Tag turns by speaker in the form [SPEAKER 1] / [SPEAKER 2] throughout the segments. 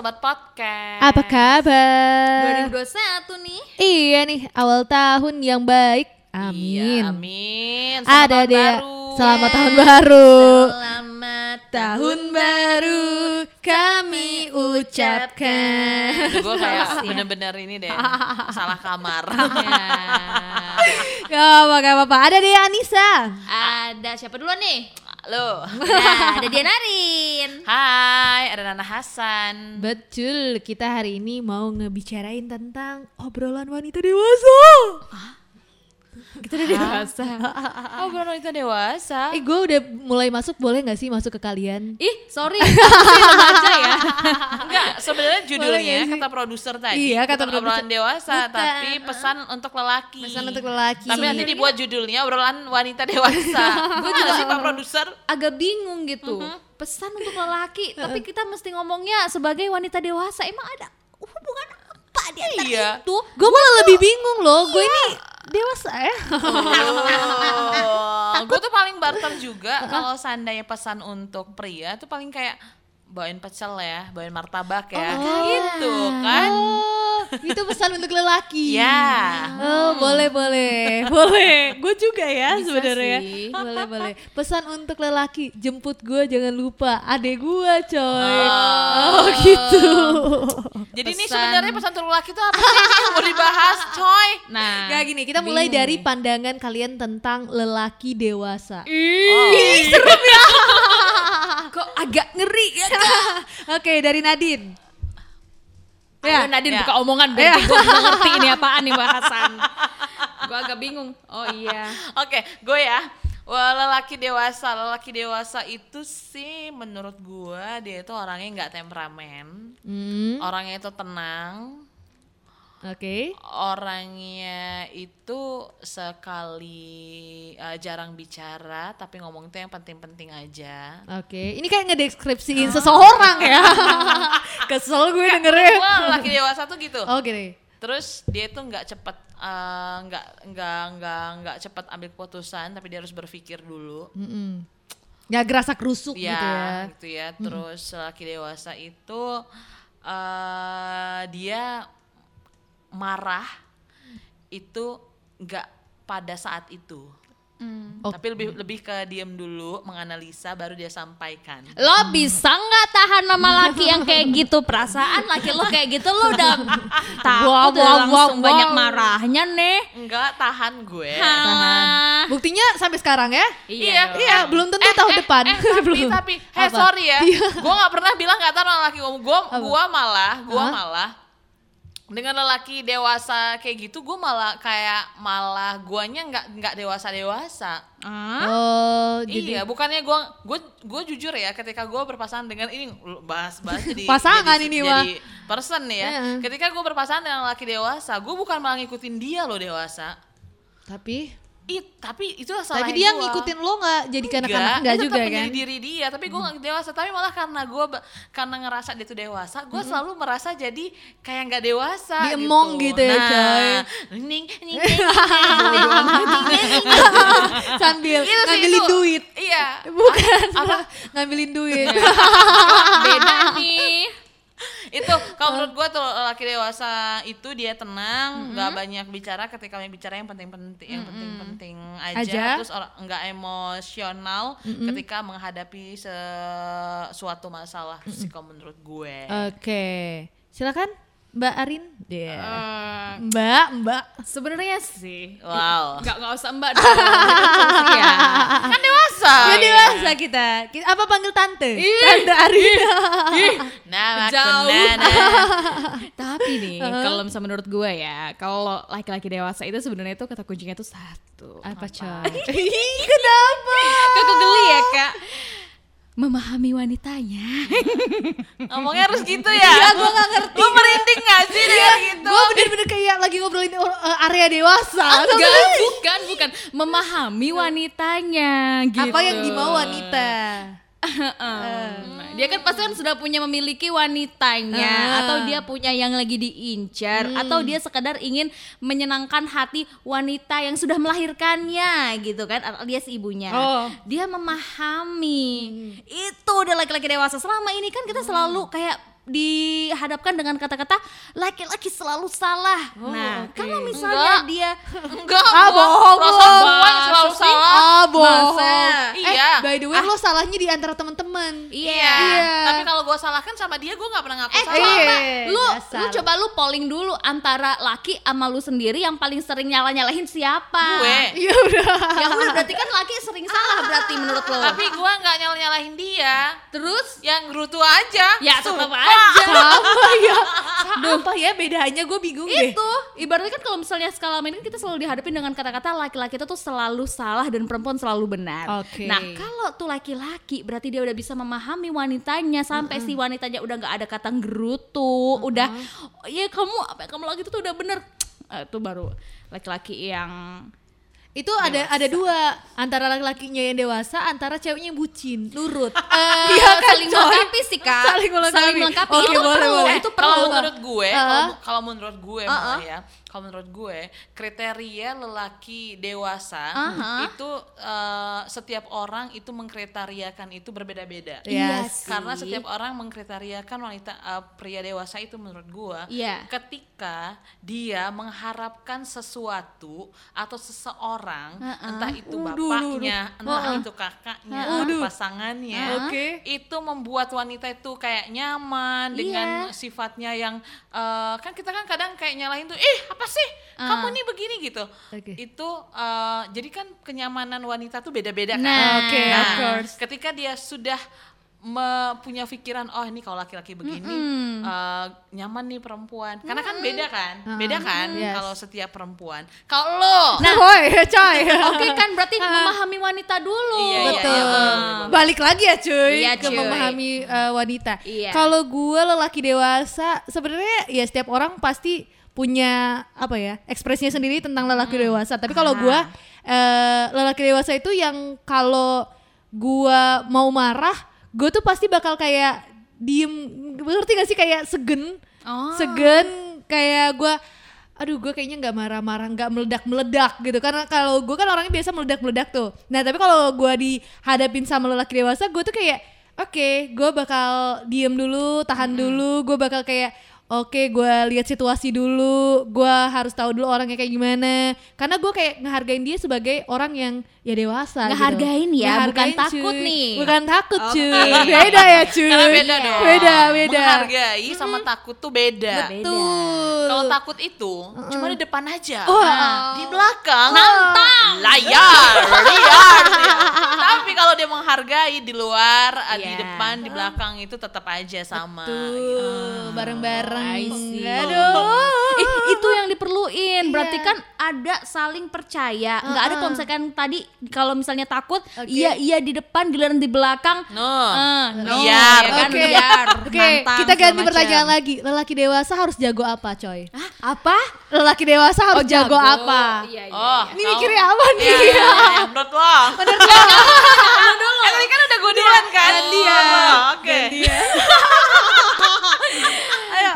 [SPEAKER 1] sobat podcast.
[SPEAKER 2] Apa kabar?
[SPEAKER 3] 2021 nih.
[SPEAKER 2] Iya nih, awal tahun yang baik. Amin.
[SPEAKER 1] Iya, amin.
[SPEAKER 2] Ada
[SPEAKER 1] Selamat
[SPEAKER 2] dia.
[SPEAKER 1] baru.
[SPEAKER 2] Selamat tahun baru.
[SPEAKER 3] Selamat
[SPEAKER 2] Tahun baru kami ucapkan.
[SPEAKER 1] Gue kayak bener-bener ini deh, salah kamar.
[SPEAKER 2] Gak apa gak apa-apa. Ada deh Anissa.
[SPEAKER 3] Ada siapa duluan nih?
[SPEAKER 1] Lo.
[SPEAKER 3] Nah, ada Dianarin.
[SPEAKER 1] Hai, ada Nana Hasan.
[SPEAKER 2] Betul, kita hari ini mau ngebicarain tentang obrolan wanita dewasa. Kita udah dewasa.
[SPEAKER 1] Oh, wanita dewasa.
[SPEAKER 2] Eh, gue udah mulai masuk, boleh gak sih masuk ke kalian?
[SPEAKER 3] Ih, sorry. aja ya.
[SPEAKER 1] Enggak, sebenarnya judulnya kata produser tadi.
[SPEAKER 2] Iya, kata
[SPEAKER 1] bukan obrolan
[SPEAKER 2] produser.
[SPEAKER 1] dewasa,
[SPEAKER 2] Bukan.
[SPEAKER 1] tapi pesan untuk lelaki.
[SPEAKER 2] Pesan untuk lelaki.
[SPEAKER 1] Tapi nanti dibuat judulnya obrolan wanita dewasa. Gue juga sih Pak produser.
[SPEAKER 3] Agak bingung gitu. Pesan untuk lelaki, tapi kita mesti ngomongnya sebagai wanita dewasa. Emang ada hubungan apa di antara
[SPEAKER 1] Iya.
[SPEAKER 3] itu?
[SPEAKER 2] Gue malah lebih bingung loh, gue ini dewasa ya.
[SPEAKER 1] Oh, gue tuh paling barter juga kalau seandainya pesan untuk pria tuh paling kayak bawain pecel ya, bawain martabak ya, gitu kan?
[SPEAKER 2] Oh, itu pesan untuk lelaki.
[SPEAKER 1] Ya.
[SPEAKER 2] Oh, boleh boleh. boleh. Gue juga ya sebenarnya. Boleh boleh. Pesan untuk lelaki, jemput gue jangan lupa adek gue, coy.
[SPEAKER 1] Oh.
[SPEAKER 2] Oh, gitu.
[SPEAKER 1] Jadi ini
[SPEAKER 3] Pesan.
[SPEAKER 1] sebenarnya pesan untuk lelaki tuh apa sih yang mau dibahas, coy?
[SPEAKER 3] Nah,
[SPEAKER 2] Gak gini, kita mulai
[SPEAKER 3] bingung
[SPEAKER 2] dari pandangan kalian tentang lelaki dewasa.
[SPEAKER 1] Oh.
[SPEAKER 3] Kok agak ngeri ya
[SPEAKER 2] Oke, dari Nadine.
[SPEAKER 3] Ya,
[SPEAKER 2] Ya.
[SPEAKER 3] Nadine
[SPEAKER 1] Ya.
[SPEAKER 3] buka omongan
[SPEAKER 2] Ya.
[SPEAKER 3] berarti gue ngerti ini apaan nih bahasan. gue agak bingung. Oh iya.
[SPEAKER 1] Oke, gue ya. Wah, lelaki dewasa, lelaki dewasa itu sih menurut gue dia itu orangnya nggak temperamen,
[SPEAKER 2] Hmm,
[SPEAKER 1] orangnya itu tenang,
[SPEAKER 2] oke.
[SPEAKER 1] orangnya itu sekali eh, jarang bicara tapi ngomong itu yang penting-penting aja.
[SPEAKER 2] Oke, ini kayak ngedeskripsiin seseorang ya. Kesel gue dengernya.
[SPEAKER 1] Gue lelaki dewasa tuh gitu.
[SPEAKER 2] Oh gini.
[SPEAKER 1] Terus dia itu nggak cepet eh, nggak nggak nggak nggak cepet ambil keputusan tapi dia harus berpikir dulu.
[SPEAKER 2] Mm-mm. Nggak gerasa kerusuk
[SPEAKER 1] ya,
[SPEAKER 2] gitu ya.
[SPEAKER 1] gitu ya. Terus laki dewasa itu eh dia marah itu nggak pada saat itu.
[SPEAKER 2] Oh.
[SPEAKER 1] Tapi lebih lebih ke diem dulu, menganalisa baru dia sampaikan.
[SPEAKER 3] Lo bisa nggak tahan sama laki yang kayak gitu? Perasaan laki lo kayak gitu lo udah takut
[SPEAKER 2] Wow,
[SPEAKER 3] udah
[SPEAKER 2] wow,
[SPEAKER 3] langsung
[SPEAKER 2] wow,
[SPEAKER 3] banyak
[SPEAKER 2] wow.
[SPEAKER 3] marahnya nih.
[SPEAKER 1] Enggak tahan gue.
[SPEAKER 3] Halah.
[SPEAKER 2] Buktinya sampai sekarang ya?
[SPEAKER 1] Iya,
[SPEAKER 3] dong.
[SPEAKER 2] Iya, belum tentu tahun depan.
[SPEAKER 1] Eh, tapi
[SPEAKER 2] Belum.
[SPEAKER 1] tapi, eh
[SPEAKER 2] Apa?
[SPEAKER 1] sorry ya,
[SPEAKER 2] Iya.
[SPEAKER 1] gue nggak pernah bilang nggak tahu sama laki gue. Gue malah, gue malah dengan lelaki dewasa kayak gitu, gue malah kayak malah guanya nggak nggak dewasa dewasa.
[SPEAKER 3] Ah?
[SPEAKER 2] Oh, jadi
[SPEAKER 1] Iya, bukannya gue gue gue jujur ya, ketika gue berpasangan dengan ini bahas bahas jadi
[SPEAKER 2] Pasangan
[SPEAKER 1] jadi,
[SPEAKER 2] ini,
[SPEAKER 1] jadi person nih ya.
[SPEAKER 2] Heeh.
[SPEAKER 1] Ketika gue berpasangan dengan lelaki dewasa, gue bukan malah ngikutin dia loh dewasa.
[SPEAKER 2] tapi
[SPEAKER 1] Ih, tapi itu salah
[SPEAKER 2] tapi dia ngikutin lo nggak jadi kanak-kanak nggak
[SPEAKER 1] dia
[SPEAKER 2] juga kan?
[SPEAKER 1] menjadi diri dia tapi gue nggak dewasa tapi malah karena gue karena ngerasa dia tuh dewasa gue selalu merasa jadi kayak nggak dewasa
[SPEAKER 2] Diemong gitu ya,
[SPEAKER 1] nah,
[SPEAKER 2] coy.
[SPEAKER 1] ning, ning,
[SPEAKER 2] Sambil
[SPEAKER 1] Itu
[SPEAKER 2] ngambilin
[SPEAKER 1] itu.
[SPEAKER 2] duit.
[SPEAKER 1] iya
[SPEAKER 2] Bukan, ngambilin duit.
[SPEAKER 3] Beda nih.
[SPEAKER 1] Itu kalau menurut gue tuh laki dewasa itu dia tenang nggak banyak bicara. Ketika banyak bicara yang penting-penting yang penting-penting aja,
[SPEAKER 2] Aja.
[SPEAKER 1] terus orang nggak emosional ketika menghadapi sesuatu masalah sih kalau menurut gue.
[SPEAKER 2] Oke, silakan Mbak Arin. Dia.
[SPEAKER 3] Eh,
[SPEAKER 2] Mbak, Mbak.
[SPEAKER 3] Sebenarnya sih.
[SPEAKER 1] wow
[SPEAKER 3] Nggak nggak usah mbak dong. Ya.
[SPEAKER 1] kan dewasa
[SPEAKER 2] Ya dewasa kita. Kita- Apa panggil tante? Tante Arin.
[SPEAKER 1] Nah,
[SPEAKER 3] Jauh.
[SPEAKER 1] Nana.
[SPEAKER 3] Tapi nih, kalau misalnya menurut gue ya, kalau laki-laki dewasa itu sebenarnya tuh kata kuncinya tuh satu.
[SPEAKER 2] Apa coy? Ih, Kenapa?
[SPEAKER 3] Kok kok geli ya kak? Memahami wanitanya.
[SPEAKER 1] Ngomongnya harus gitu ya?
[SPEAKER 2] Iya, gua nggak ngerti.
[SPEAKER 1] Lu merinding gak sih dengan gitu?
[SPEAKER 2] Gue bener-bener kayak lagi ngobrolin uh, area dewasa.
[SPEAKER 3] Enggak, bukan, bukan. Memahami wanitanya gitu.
[SPEAKER 2] Apa yang dimau wanita?
[SPEAKER 3] Heeh. Dia kan pasti kan sudah punya memiliki wanitanya
[SPEAKER 2] Ah.
[SPEAKER 3] atau dia punya yang lagi diincar atau dia sekedar ingin menyenangkan hati wanita yang sudah melahirkannya gitu kan alias ibunya.
[SPEAKER 2] Oh.
[SPEAKER 3] Dia memahami. Itu udah laki-laki dewasa. Selama ini kan kita selalu kayak dihadapkan dengan kata-kata laki-laki selalu salah.
[SPEAKER 2] Oh,
[SPEAKER 3] nah,
[SPEAKER 2] oke.
[SPEAKER 3] kalau misalnya
[SPEAKER 1] Enggak.
[SPEAKER 3] dia
[SPEAKER 1] Enggak,
[SPEAKER 2] Ah, bohong,
[SPEAKER 1] yang selalu
[SPEAKER 3] Masa sih?
[SPEAKER 1] salah.
[SPEAKER 2] Ah, bohong.
[SPEAKER 3] Masa?
[SPEAKER 1] Iya.
[SPEAKER 2] Eh, by the way, lo salahnya di antara teman-teman.
[SPEAKER 3] Iya.
[SPEAKER 2] Iya.
[SPEAKER 1] Tapi kalau gua salahkan sama dia, gua nggak pernah ngaku
[SPEAKER 3] Eh
[SPEAKER 1] salah.
[SPEAKER 2] Eh,
[SPEAKER 3] lu
[SPEAKER 2] dasar.
[SPEAKER 3] lu coba lu polling dulu antara laki sama lu sendiri yang paling sering nyalah-nyalahin siapa?
[SPEAKER 1] Gue.
[SPEAKER 2] Iya udah.
[SPEAKER 3] Ya udah berarti kan laki sering salah berarti menurut lo.
[SPEAKER 1] Tapi gua nggak nyala nyalahin dia.
[SPEAKER 3] terus
[SPEAKER 1] Yang gerutu aja.
[SPEAKER 3] ya tetap. Aja.
[SPEAKER 2] Sama ya. Apa ya bedanya gue bingung deh.
[SPEAKER 3] itu ibaratnya kan kalau misalnya skala ini kan kita selalu dihadapin dengan kata-kata laki-laki itu tuh selalu salah dan perempuan selalu benar.
[SPEAKER 2] Oke.
[SPEAKER 3] Nah kalau tuh laki-laki berarti dia udah bisa memahami wanitanya sampai si wanitanya udah nggak ada kata gerutu, udah ya kamu apa kamu lagi itu tuh udah bener. Itu baru laki-laki yang
[SPEAKER 2] Itu ada ada dua antara laki-lakinya yang dewasa, antara ceweknya yang bucin, nurut.
[SPEAKER 3] eh,
[SPEAKER 2] Iya kan,
[SPEAKER 3] saling melengkapi sih kak.
[SPEAKER 2] Saling melengkapi.
[SPEAKER 3] melengkapi.
[SPEAKER 2] Oke,
[SPEAKER 3] itu
[SPEAKER 2] boleh,
[SPEAKER 3] perlu,
[SPEAKER 2] boleh.
[SPEAKER 3] itu
[SPEAKER 1] Kalau
[SPEAKER 3] perlu.
[SPEAKER 1] menurut gue,
[SPEAKER 2] Uh-uh.
[SPEAKER 1] kalau kalau menurut gue
[SPEAKER 3] Uh-uh.
[SPEAKER 1] malah ya, kalau menurut gue kriteria lelaki dewasa
[SPEAKER 3] Uh-huh.
[SPEAKER 1] itu eh, setiap orang itu mengkriteriakan itu berbeda-beda.
[SPEAKER 3] Iya
[SPEAKER 2] Yes.
[SPEAKER 3] sih.
[SPEAKER 1] Karena setiap orang mengkriteriakan wanita eh, pria dewasa itu menurut gue
[SPEAKER 3] Iya.
[SPEAKER 1] ketika dia mengharapkan sesuatu atau seseorang
[SPEAKER 3] Uh-uh.
[SPEAKER 1] entah itu
[SPEAKER 2] Waduh,
[SPEAKER 1] bapaknya, entah
[SPEAKER 2] Uh-uh.
[SPEAKER 1] itu kakaknya,
[SPEAKER 2] Uh-uh.
[SPEAKER 1] entah pasangannya,
[SPEAKER 2] Oke.
[SPEAKER 1] itu membuat wanita itu kayak nyaman dengan
[SPEAKER 3] Iya.
[SPEAKER 1] sifatnya yang eh, kan kita kan kadang kayak nyalahin tuh, ih apa sih kamu
[SPEAKER 3] Ah.
[SPEAKER 1] nih begini gitu.
[SPEAKER 2] Oke.
[SPEAKER 1] Itu eh, jadi kan kenyamanan wanita tuh beda-beda kan.
[SPEAKER 3] Nah.
[SPEAKER 2] Oke,
[SPEAKER 1] Nah,
[SPEAKER 2] of course.
[SPEAKER 1] ketika dia sudah me- punya pikiran oh ini kalau laki-laki begini
[SPEAKER 3] Mm-mm.
[SPEAKER 1] eh, nyaman nih perempuan karena kan beda kan beda
[SPEAKER 2] Mm-mm.
[SPEAKER 1] kan
[SPEAKER 2] Yes.
[SPEAKER 1] kalau setiap perempuan kalau lo
[SPEAKER 2] Nah, woi, coy.
[SPEAKER 3] Oke kan berarti memahami wanita dulu.
[SPEAKER 1] Iya, iya,
[SPEAKER 2] Betul.
[SPEAKER 1] iya, boleh.
[SPEAKER 2] Balik lagi ya cuy
[SPEAKER 3] Iya,
[SPEAKER 2] ke
[SPEAKER 3] cuy.
[SPEAKER 2] memahami uh, wanita.
[SPEAKER 3] Iya.
[SPEAKER 2] Kalau gue lelaki dewasa, sebenarnya ya setiap orang pasti punya apa ya ekspresinya sendiri tentang lelaki
[SPEAKER 3] Hmm.
[SPEAKER 2] dewasa. Tapi kalau
[SPEAKER 3] Ah.
[SPEAKER 2] gue uh, lelaki dewasa itu yang kalau gue mau marah, gue tuh pasti bakal kayak diem. Ngerti gak sih? Kayak segen,
[SPEAKER 3] Oh.
[SPEAKER 2] segen kayak gue aduh gue kayaknya nggak marah-marah nggak meledak-meledak gitu. Karena kalau gue kan orangnya biasa meledak-meledak tuh. Nah tapi kalau gue dihadapin sama lelaki dewasa gue tuh kayak oke gue bakal diem dulu tahan dulu. Gue bakal kayak oke gue lihat situasi dulu gue harus tahu dulu orangnya kayak gimana karena gue kayak ngehargain dia sebagai orang yang ya dewasa
[SPEAKER 3] Ngehargain
[SPEAKER 2] gitu.
[SPEAKER 3] ya, bukan
[SPEAKER 2] Ngehargain,
[SPEAKER 3] takut
[SPEAKER 2] cuy.
[SPEAKER 3] nih.
[SPEAKER 2] bukan takut
[SPEAKER 1] Oke.
[SPEAKER 2] cuy beda ya cuy
[SPEAKER 1] karena beda dong
[SPEAKER 2] beda beda
[SPEAKER 1] menghargai sama takut tuh beda
[SPEAKER 2] betul
[SPEAKER 1] kalau takut itu cuma di depan aja
[SPEAKER 2] Wah.
[SPEAKER 1] Nah, di belakang
[SPEAKER 3] Nantang.
[SPEAKER 1] layar liar tapi kalau dia menghargai di luar di
[SPEAKER 3] Iya.
[SPEAKER 1] depan di belakang itu tetap aja sama
[SPEAKER 2] Tuh, bareng-bareng.
[SPEAKER 3] I see.
[SPEAKER 2] Aduh.
[SPEAKER 3] Ih, itu yang diperluin. Berarti
[SPEAKER 2] Iya.
[SPEAKER 3] kan ada saling percaya. Nggak ada kalau misalkan tadi kalau misalnya takut,
[SPEAKER 2] Oke.
[SPEAKER 3] iya iya di depan, giliran di belakang.
[SPEAKER 1] no
[SPEAKER 3] Eh, no,
[SPEAKER 1] liar
[SPEAKER 3] ya kan,
[SPEAKER 2] Oke,
[SPEAKER 3] liar,
[SPEAKER 2] Oke,
[SPEAKER 3] nantang,
[SPEAKER 2] kita ganti
[SPEAKER 3] macam.
[SPEAKER 2] pertanyaan lagi. Lelaki dewasa harus jago apa, coy?
[SPEAKER 3] Hah, apa?
[SPEAKER 2] Lelaki dewasa harus jago, apa?
[SPEAKER 3] Iya, iya,
[SPEAKER 1] oh
[SPEAKER 3] iya.
[SPEAKER 2] Ini mikirnya apa nih?
[SPEAKER 1] Iya, iya, iya, menurut lo menurut lo eh, tadi kan udah gue duluan kan
[SPEAKER 2] dia.
[SPEAKER 1] Oh, oke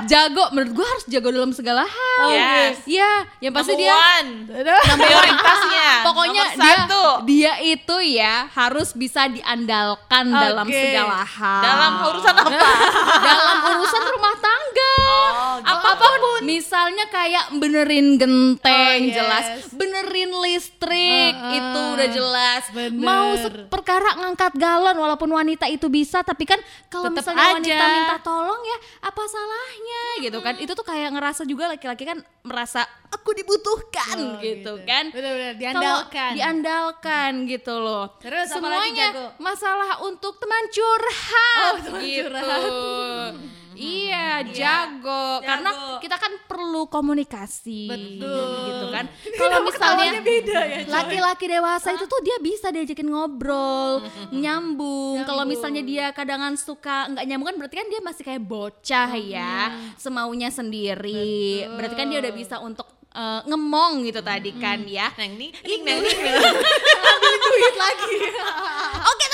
[SPEAKER 3] Jago, menurut gua harus jago dalam segala hal.
[SPEAKER 1] Yes.
[SPEAKER 3] Iya, yang pasti
[SPEAKER 1] Number
[SPEAKER 3] dia
[SPEAKER 1] one. Prioritasnya
[SPEAKER 3] Pokoknya
[SPEAKER 1] Nomor
[SPEAKER 3] dia
[SPEAKER 1] satu
[SPEAKER 3] dia itu ya harus bisa diandalkan dalam
[SPEAKER 2] Oke.
[SPEAKER 3] segala hal.
[SPEAKER 1] dalam urusan apa
[SPEAKER 3] dalam urusan rumah tangga.
[SPEAKER 1] Oh, gitu.
[SPEAKER 3] Apa pun. Misalnya kayak benerin genteng
[SPEAKER 2] Oh, yes.
[SPEAKER 3] jelas, benerin listrik
[SPEAKER 2] Uh-uh.
[SPEAKER 3] itu udah jelas.
[SPEAKER 2] Bener.
[SPEAKER 3] Mau perkara ngangkat galon walaupun wanita itu bisa tapi kan kalau misalnya
[SPEAKER 2] aja.
[SPEAKER 3] wanita minta tolong ya apa salahnya gitu kan. Itu tuh kayak ngerasa juga laki-laki kan merasa aku dibutuhkan
[SPEAKER 2] Oh,
[SPEAKER 3] gitu,
[SPEAKER 2] gitu.
[SPEAKER 3] kan.
[SPEAKER 2] Bener-bener,
[SPEAKER 3] Kalau
[SPEAKER 2] diandalkan.
[SPEAKER 3] diandalkan gitu loh.
[SPEAKER 2] Terus
[SPEAKER 3] semuanya
[SPEAKER 2] Jago?
[SPEAKER 3] masalah untuk teman curhat
[SPEAKER 2] Oh, teman
[SPEAKER 3] gitu.
[SPEAKER 2] curhat.
[SPEAKER 3] iya, jago. Karena kita kan perlu komunikasi.
[SPEAKER 2] Betul.
[SPEAKER 3] Gitu kan. Kalau misalnya
[SPEAKER 2] beda ya,
[SPEAKER 3] laki-laki dewasa itu tuh dia bisa diajakin ngobrol, nyambung. Kalau misalnya dia kadangan suka nggak nyambung kan berarti kan dia masih kayak bocah ya, semaunya sendiri. Berarti kan dia udah bisa untuk eh, ngemong gitu tadi kan ya.
[SPEAKER 1] Neng nih, neng nih,
[SPEAKER 2] duit lagi.
[SPEAKER 3] Oke, gua.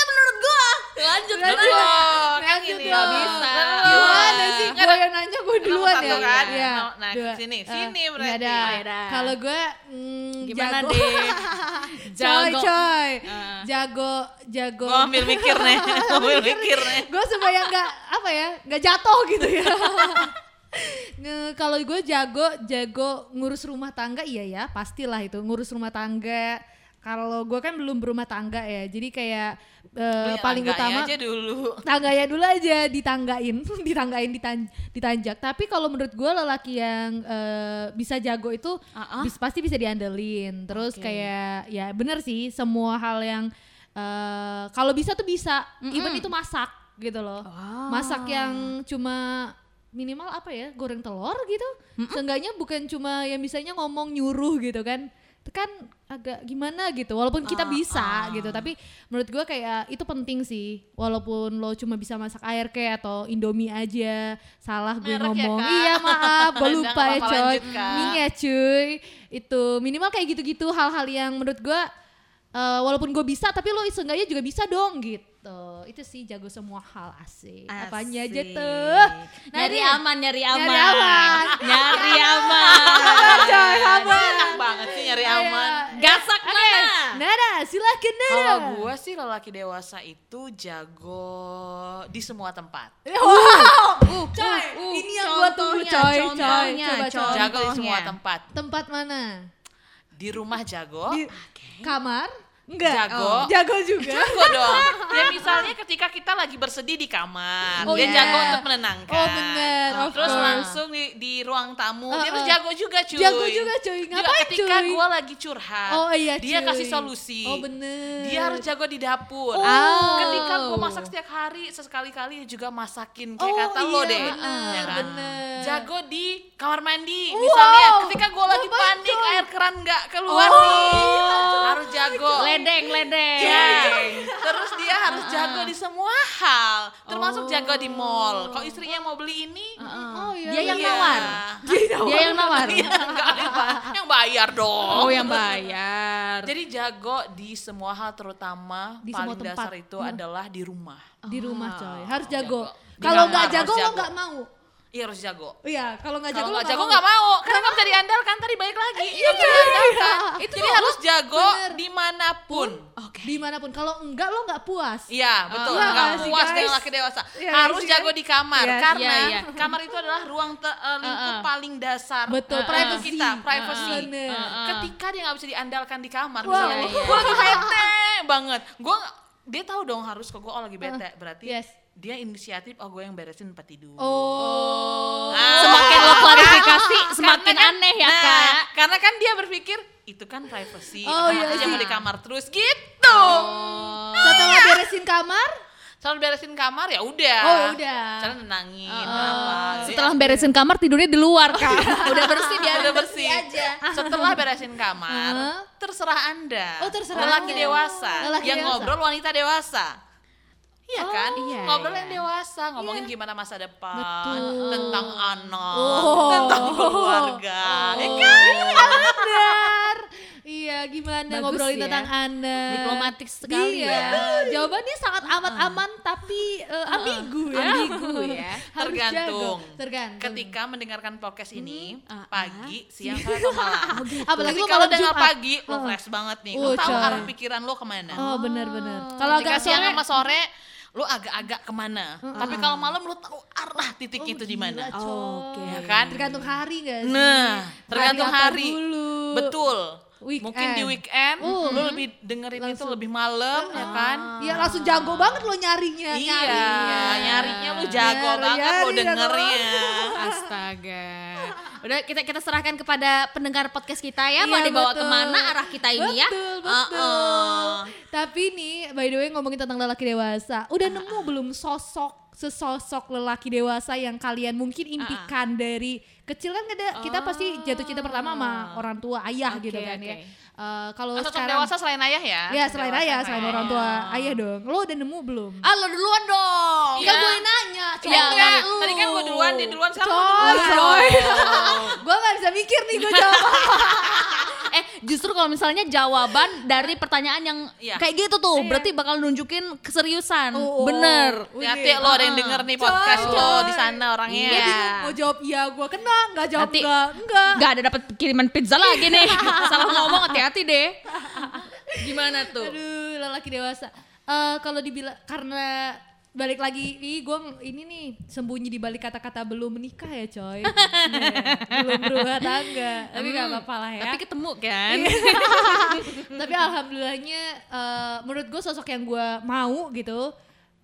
[SPEAKER 3] Lanjut
[SPEAKER 1] Lanjut dong, kan
[SPEAKER 2] Lanjut dong.
[SPEAKER 1] Nggak bisa.
[SPEAKER 2] Gimana sih?
[SPEAKER 1] Ada
[SPEAKER 2] Gue yang nanya gue duluan
[SPEAKER 1] satu
[SPEAKER 2] ya.
[SPEAKER 1] kan?
[SPEAKER 2] Iya,
[SPEAKER 1] Nah,
[SPEAKER 2] dua.
[SPEAKER 1] sini,
[SPEAKER 2] Eh,
[SPEAKER 1] sini
[SPEAKER 2] nggak
[SPEAKER 1] berarti.
[SPEAKER 2] ada. Kalau gue mm,
[SPEAKER 3] Gimana
[SPEAKER 2] jago.
[SPEAKER 3] deh?
[SPEAKER 2] coy,
[SPEAKER 3] Jago.
[SPEAKER 2] coy.
[SPEAKER 3] Ah.
[SPEAKER 2] Jago, jago.
[SPEAKER 1] Gue ambil mikir nih, gua ambil mikir nih.
[SPEAKER 2] gue supaya nggak apa ya nggak jatuh gitu ya Nge- kalau gue jago jago ngurus rumah tangga iya ya pastilah itu ngurus rumah tangga kalau gue kan belum berumah tangga ya jadi kayak
[SPEAKER 1] yang
[SPEAKER 2] paling utama
[SPEAKER 1] aja dulu.
[SPEAKER 2] tangganya dulu aja ditanggain ditanggain ditan- ditanjak tapi kalau menurut gue lelaki yang eh, bisa jago itu
[SPEAKER 3] Ah-ah.
[SPEAKER 2] bis- pasti bisa diandelin terus
[SPEAKER 3] Oke.
[SPEAKER 2] kayak ya bener sih semua hal yang eh, kalau bisa tuh bisa even itu masak gitu loh
[SPEAKER 3] Wow.
[SPEAKER 2] masak yang cuma minimal apa ya goreng telur gitu seenggaknya bukan cuma yang bisanya ngomong nyuruh gitu kan kan agak gimana gitu walaupun kita bisa gitu tapi menurut gua kayak itu penting sih. Walaupun lo cuma bisa masak air kayak atau indomie aja salah gue
[SPEAKER 1] Merek ya,
[SPEAKER 2] ngomong.
[SPEAKER 1] Kak?
[SPEAKER 2] iya maaf gue lupa ya coy. Mie ya cuy. Itu minimal kayak gitu-gitu hal-hal yang menurut gua eh, walaupun gue bisa tapi lo seenggaknya juga bisa dong gitu itu sih jago semua hal asik apanya aja
[SPEAKER 3] Asik.
[SPEAKER 2] tuh
[SPEAKER 3] Nyari
[SPEAKER 2] Nadine.
[SPEAKER 3] aman, nyari aman.
[SPEAKER 2] Nyari aman.
[SPEAKER 3] Nyari aman.
[SPEAKER 2] coy aman
[SPEAKER 1] Enak banget sih nyari aman.
[SPEAKER 3] Gasak mana?
[SPEAKER 2] Nada silakan Nada
[SPEAKER 1] Kalau gue sih lelaki dewasa itu jago di semua tempat.
[SPEAKER 2] wow
[SPEAKER 3] Uh,
[SPEAKER 2] coy
[SPEAKER 3] uh,
[SPEAKER 2] ini yang gua tunggu
[SPEAKER 3] contohnya,
[SPEAKER 2] coy coy
[SPEAKER 3] contohnya,
[SPEAKER 2] coba coy
[SPEAKER 1] Jago di semua tempat.
[SPEAKER 2] tempat mana
[SPEAKER 1] Di rumah jago,
[SPEAKER 2] di kamar enggak
[SPEAKER 1] Jago.
[SPEAKER 2] Oh, jago juga
[SPEAKER 1] jago dong. Ya misalnya ketika kita lagi bersedih di kamar,
[SPEAKER 2] Oh,
[SPEAKER 1] dia
[SPEAKER 2] iya.
[SPEAKER 1] jago untuk menenangkan.
[SPEAKER 2] Oh, bener, of
[SPEAKER 1] Terus
[SPEAKER 2] course.
[SPEAKER 1] langsung di, di ruang tamu, dia
[SPEAKER 2] Uh-uh.
[SPEAKER 1] tuh jago juga cuy.
[SPEAKER 2] Jago juga, cuy.
[SPEAKER 1] Juga
[SPEAKER 2] Ngapain,
[SPEAKER 1] ketika
[SPEAKER 2] cuy?
[SPEAKER 1] gue lagi curhat,
[SPEAKER 2] Oh, iya,
[SPEAKER 1] dia
[SPEAKER 2] cuy.
[SPEAKER 1] kasih solusi.
[SPEAKER 2] Oh, bener.
[SPEAKER 1] Dia harus jago di dapur.
[SPEAKER 2] Oh.
[SPEAKER 1] Ketika gue masak setiap hari, sesekali-kali dia juga masakin kayak
[SPEAKER 2] Oh,
[SPEAKER 1] kata lo
[SPEAKER 2] iya,
[SPEAKER 1] deh.
[SPEAKER 2] bener,
[SPEAKER 1] ya kan?
[SPEAKER 2] bener.
[SPEAKER 1] Jago di kamar mandi,
[SPEAKER 2] Wow.
[SPEAKER 1] misalnya ketika gue lagi panik air keran nggak keluar
[SPEAKER 2] Oh.
[SPEAKER 1] nih, harus jago.
[SPEAKER 3] Ledeng, ledeng.
[SPEAKER 1] Jeng. Terus dia harus jago di semua hal, termasuk
[SPEAKER 3] Oh.
[SPEAKER 1] jago di mall. Kalau istrinya mau beli ini,
[SPEAKER 2] Oh, iya,
[SPEAKER 3] Dia yang
[SPEAKER 1] iya.
[SPEAKER 3] nawar. Dia yang nawar.
[SPEAKER 1] Iya, enggak apa, yang bayar dong.
[SPEAKER 3] Oh, yang bayar.
[SPEAKER 1] Jadi jago di semua hal terutama
[SPEAKER 2] Di
[SPEAKER 1] paling
[SPEAKER 2] semua tempat.
[SPEAKER 1] dasar itu adalah di rumah.
[SPEAKER 2] di rumah
[SPEAKER 3] Oh,
[SPEAKER 2] coy harus jago kalau nggak
[SPEAKER 1] harus
[SPEAKER 2] jago lo
[SPEAKER 1] jago.
[SPEAKER 2] nggak mau
[SPEAKER 1] Iya harus jago.
[SPEAKER 2] iya kalau nggak jago
[SPEAKER 1] nggak jago nggak mau, karena nggak bisa diandalkan tadi balik lagi. Bisa
[SPEAKER 2] iya,
[SPEAKER 1] diandalkan.
[SPEAKER 2] iya.
[SPEAKER 1] Itu Jadi harus jago
[SPEAKER 2] bener.
[SPEAKER 1] di mana pun.
[SPEAKER 3] Oke.
[SPEAKER 2] di mana pun kalau enggak lo nggak puas
[SPEAKER 1] Iya betul,
[SPEAKER 2] Iya
[SPEAKER 1] nggak
[SPEAKER 2] sih,
[SPEAKER 1] puas
[SPEAKER 2] guys?
[SPEAKER 1] dengan laki dewasa.
[SPEAKER 2] Iya
[SPEAKER 1] Harus jago di kamar karena
[SPEAKER 3] iya, iya.
[SPEAKER 1] kamar itu adalah ruang te- eh, lingkup
[SPEAKER 3] Uh-uh.
[SPEAKER 1] paling dasar
[SPEAKER 2] Betul,
[SPEAKER 1] untuk
[SPEAKER 2] privacy.
[SPEAKER 1] kita, privacy.
[SPEAKER 2] Bener.
[SPEAKER 3] Uh-uh.
[SPEAKER 1] Ketika dia nggak bisa diandalkan di kamar,
[SPEAKER 2] Wow.
[SPEAKER 1] misalnya gue lagi bete banget, gue dia tahu dong harus ke gue oh lagi bete, berarti
[SPEAKER 2] yes.
[SPEAKER 1] Dia inisiatif oh gue yang beresin tempat tidur.
[SPEAKER 2] oh
[SPEAKER 1] Nah,
[SPEAKER 3] Semakin lo klarifikasi,
[SPEAKER 1] Karena
[SPEAKER 3] semakin
[SPEAKER 1] kan-
[SPEAKER 3] aneh ya,
[SPEAKER 1] nah,
[SPEAKER 3] Kak.
[SPEAKER 1] Karena kan dia berpikir itu kan privacy,
[SPEAKER 2] Oh, iya
[SPEAKER 1] dia
[SPEAKER 2] sih.
[SPEAKER 1] mau di kamar terus gitu.
[SPEAKER 2] setelah beresin kamar
[SPEAKER 1] Selalu beresin kamar ya udah.
[SPEAKER 2] Oh, udah.
[SPEAKER 1] Cara nenangin apa. Jadi
[SPEAKER 3] Setelah beresin kamar tidurnya di luar, Kak. Udah bersih biar
[SPEAKER 1] udah bersih aja. Setelah beresin kamar, terserah Anda.
[SPEAKER 2] Oh, terserah
[SPEAKER 1] Lelaki
[SPEAKER 2] Anda.
[SPEAKER 1] dewasa
[SPEAKER 2] Lelaki
[SPEAKER 1] yang
[SPEAKER 2] dewasa.
[SPEAKER 1] ngobrol wanita dewasa. Iya
[SPEAKER 2] Oh,
[SPEAKER 1] kan?
[SPEAKER 3] iya,
[SPEAKER 1] ngobrol
[SPEAKER 3] iya.
[SPEAKER 1] yang dewasa, ngomongin gimana masa depan,
[SPEAKER 2] Betul.
[SPEAKER 1] tentang anak,
[SPEAKER 2] Oh.
[SPEAKER 1] tentang keluarga. Ya
[SPEAKER 2] Oh,
[SPEAKER 1] kan?
[SPEAKER 2] iya benar. Iya, gimana
[SPEAKER 3] Bagus
[SPEAKER 2] ngobrolin
[SPEAKER 3] ya.
[SPEAKER 2] tentang Anda?
[SPEAKER 3] Diplomatik sekali
[SPEAKER 2] iya.
[SPEAKER 3] ya.
[SPEAKER 2] Jawabannya sangat amat aman tapi eh, ambigu ya.
[SPEAKER 3] Ambigu ya.
[SPEAKER 2] Harus
[SPEAKER 1] Tergantung.
[SPEAKER 2] jago. Tergantung.
[SPEAKER 1] Ketika mendengarkan podcast ini,
[SPEAKER 3] ah,
[SPEAKER 1] pagi, siang, sore atau malam.
[SPEAKER 2] Apalagi
[SPEAKER 1] Ketika
[SPEAKER 2] lo
[SPEAKER 1] lo
[SPEAKER 2] malam
[SPEAKER 1] dengar pagi, lo
[SPEAKER 2] Oh.
[SPEAKER 1] fresh banget nih.
[SPEAKER 2] Oh,
[SPEAKER 1] Lo tahu
[SPEAKER 2] coy.
[SPEAKER 1] arah pikiran lo ke mana.
[SPEAKER 2] Oh, benar-benar. Kalau
[SPEAKER 1] Ketika
[SPEAKER 2] agak
[SPEAKER 1] siang
[SPEAKER 2] sore
[SPEAKER 1] sama sore, lo agak-agak ke mana. Tapi kalau malam lo tahu arah titik
[SPEAKER 2] Oh,
[SPEAKER 1] itu di mana.
[SPEAKER 2] coy.
[SPEAKER 3] Oke.
[SPEAKER 1] Ya kan?
[SPEAKER 2] Tergantung hari gak sih?
[SPEAKER 1] Nah, tergantung
[SPEAKER 2] apa
[SPEAKER 1] hari.
[SPEAKER 2] dulu?
[SPEAKER 1] Betul.
[SPEAKER 2] Weekend.
[SPEAKER 1] Mungkin di weekend
[SPEAKER 2] Uh.
[SPEAKER 1] lo lebih dengerin itu
[SPEAKER 2] Langsung.
[SPEAKER 1] lebih malam ya kan?
[SPEAKER 2] Iya langsung jago banget lo nyarinya.
[SPEAKER 1] Iya,
[SPEAKER 2] nyarinya.
[SPEAKER 1] nyarinya lu jago
[SPEAKER 2] Nyari,
[SPEAKER 1] banget lo
[SPEAKER 2] nyari,
[SPEAKER 1] dengernya.
[SPEAKER 3] Astaga. Udah kita kita serahkan kepada pendengar podcast kita ya mau
[SPEAKER 2] Iya,
[SPEAKER 3] dibawa
[SPEAKER 2] betul.
[SPEAKER 3] ke mana arah kita ini ya.
[SPEAKER 2] Betul, betul.
[SPEAKER 1] Uh-uh.
[SPEAKER 2] Tapi nih, by the way ngomongin tentang lelaki dewasa, udah
[SPEAKER 1] Ah,
[SPEAKER 2] nemu belum sosok sesosok lelaki dewasa yang kalian mungkin impikan dari kecil kan ada kita pasti jatuh cinta pertama sama orang tua ayah
[SPEAKER 3] Oke,
[SPEAKER 2] gitu kan ya.
[SPEAKER 3] oke.
[SPEAKER 2] Eh, kalau sekarang
[SPEAKER 1] dewasa selain ayah ya?
[SPEAKER 2] ya selain
[SPEAKER 1] Dewasa
[SPEAKER 2] ayah, selain
[SPEAKER 1] ayah.
[SPEAKER 2] orang tua ayah dong. Lo udah nemu belum?
[SPEAKER 3] Ah lo duluan dong.
[SPEAKER 1] Iya.
[SPEAKER 2] Kan gue nanya,
[SPEAKER 1] Ya
[SPEAKER 2] coy.
[SPEAKER 3] lu.
[SPEAKER 1] tadi kan gue duluan, dia duluan sekarang
[SPEAKER 2] Coy,
[SPEAKER 1] lu duluan.
[SPEAKER 2] coy. gue gak bisa mikir nih gue jawab.
[SPEAKER 3] Justru kalau misalnya jawaban dari pertanyaan yang
[SPEAKER 1] Iya.
[SPEAKER 3] kayak gitu tuh, berarti bakal nunjukin keseriusan.
[SPEAKER 2] Oh, oh.
[SPEAKER 3] Bener.
[SPEAKER 1] Hati lo ada yang denger nih podcast
[SPEAKER 2] Coy,
[SPEAKER 1] lo di sana orangnya.
[SPEAKER 2] Bingung mau jawab iya gue kena, nggak jawab
[SPEAKER 3] Nanti-
[SPEAKER 2] enggak, enggak.
[SPEAKER 3] Gak ada dapat kiriman pizza lagi nih. Salah ngomong hati-hati deh. Gimana tuh?
[SPEAKER 2] Aduh, lelaki dewasa. Eh kalau dibilang karena balik lagi ih gue ini nih sembunyi di balik kata-kata belum menikah ya coy belum berumah tangga tapi nggak apa-apa lah ya
[SPEAKER 3] Tapi ketemu kan?
[SPEAKER 2] tapi alhamdulillahnya eh, menurut gue sosok yang gue mau gitu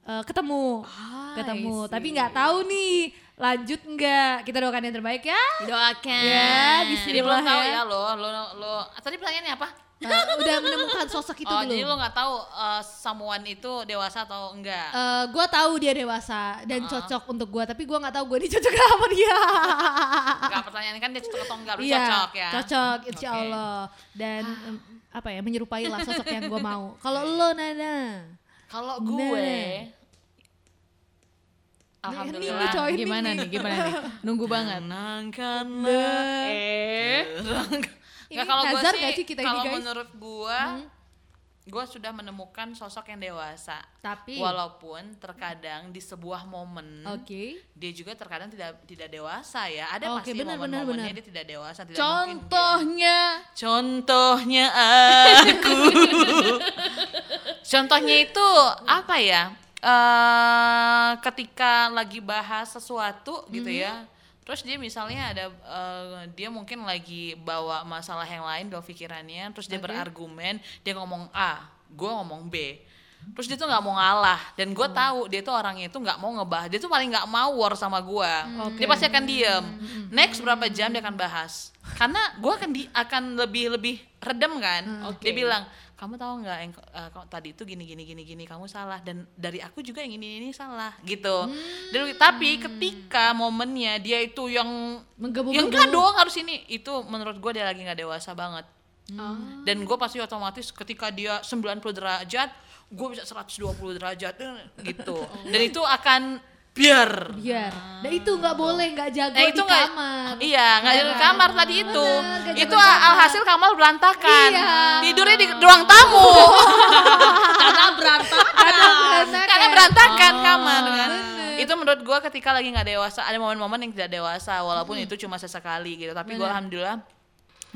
[SPEAKER 2] eh, ketemu
[SPEAKER 3] Ah,
[SPEAKER 2] ketemu
[SPEAKER 3] I see.
[SPEAKER 2] tapi nggak tahu nih lanjut nggak kita doakan yang terbaik ya
[SPEAKER 3] Doakan.
[SPEAKER 2] Ya, bismillah
[SPEAKER 1] belum tahu
[SPEAKER 2] ya.
[SPEAKER 1] ya lo, lo, lo. Tadi pertanyaannya apa?
[SPEAKER 2] Eh, udah menemukan sosok itu
[SPEAKER 1] oh,
[SPEAKER 2] belum
[SPEAKER 1] jadi lo nggak tahu uh, someone itu dewasa atau enggak?
[SPEAKER 2] Eh, gue tahu dia dewasa dan cocok untuk gue tapi gue nggak tahu gue ini cocok sama dia
[SPEAKER 1] Enggak pertanyaan kan dia cocok atau enggak, harus
[SPEAKER 2] Iya,
[SPEAKER 1] cocok ya.
[SPEAKER 2] cocok insya
[SPEAKER 1] Oke.
[SPEAKER 2] Allah dan em, apa ya menyerupai lah sosok yang gue mau kalau lo Nana
[SPEAKER 1] Kalau gue
[SPEAKER 2] Nah,
[SPEAKER 1] Alhamdulillah.
[SPEAKER 2] coy.
[SPEAKER 3] Gimana nih? Gimana nih? Nunggu banget.
[SPEAKER 1] Tenangkanlah.
[SPEAKER 3] Eh.
[SPEAKER 2] Ini
[SPEAKER 1] kalau gue sih,
[SPEAKER 2] sih kita ini,
[SPEAKER 1] kalau
[SPEAKER 2] guys? Hmm.
[SPEAKER 1] menurut gue, gue sudah menemukan sosok yang dewasa.
[SPEAKER 2] tapi
[SPEAKER 1] Walaupun terkadang di sebuah momen
[SPEAKER 2] oke
[SPEAKER 1] dia juga terkadang tidak tidak dewasa ya. Ada
[SPEAKER 2] Oke,
[SPEAKER 1] pasti momen-momennya dia tidak dewasa. Tidak mungkin dia-
[SPEAKER 3] Contohnya
[SPEAKER 1] Contohnya aku. Contohnya itu apa ya? eh ketika lagi bahas sesuatu gitu ya. Terus dia misalnya ada eh, dia mungkin lagi bawa masalah yang lain ke pikirannya, terus dia berargumen, dia ngomong A, gue ngomong B. Terus dia tuh nggak mau ngalah dan gue tahu dia tuh orangnya itu nggak mau ngebahas, dia tuh paling nggak mau war sama gue. Dia pasti akan diem. Next berapa jam dia akan bahas. Karena gue akan di akan lebih lebih redem kan. Dia bilang kamu tahu nggak yang kau- tadi itu gini gini gini gini kamu salah dan dari aku juga yang ini ini salah gitu. Dan- tapi ketika momennya dia itu yang
[SPEAKER 2] Menggebu-gebu.
[SPEAKER 1] yang enggak dong harus ini itu menurut gue dia lagi nggak dewasa banget.
[SPEAKER 2] Oh.
[SPEAKER 1] Dan gue pasti otomatis ketika dia 90 derajat, gue bisa 120 derajat eh, gitu. Dan itu akan biar.
[SPEAKER 2] biar dan itu nggak boleh nggak jago
[SPEAKER 1] Nah,
[SPEAKER 2] di
[SPEAKER 1] itu nggak
[SPEAKER 2] kamar
[SPEAKER 1] Iya, nggak di kamar tadi itu.
[SPEAKER 2] Bener,
[SPEAKER 1] itu
[SPEAKER 2] jago di kamar.
[SPEAKER 1] alhasil kamar berantakan.
[SPEAKER 2] Iya.
[SPEAKER 1] Tidurnya di ruang tamu.
[SPEAKER 3] karena berantakan.
[SPEAKER 2] berantakan.
[SPEAKER 1] Karena berantakan
[SPEAKER 3] Oh,
[SPEAKER 1] kamar kan.
[SPEAKER 2] bener.
[SPEAKER 1] Itu menurut gua ketika lagi nggak dewasa, ada momen-momen yang tidak dewasa walaupun itu cuma sesekali gitu. Tapi gua alhamdulillah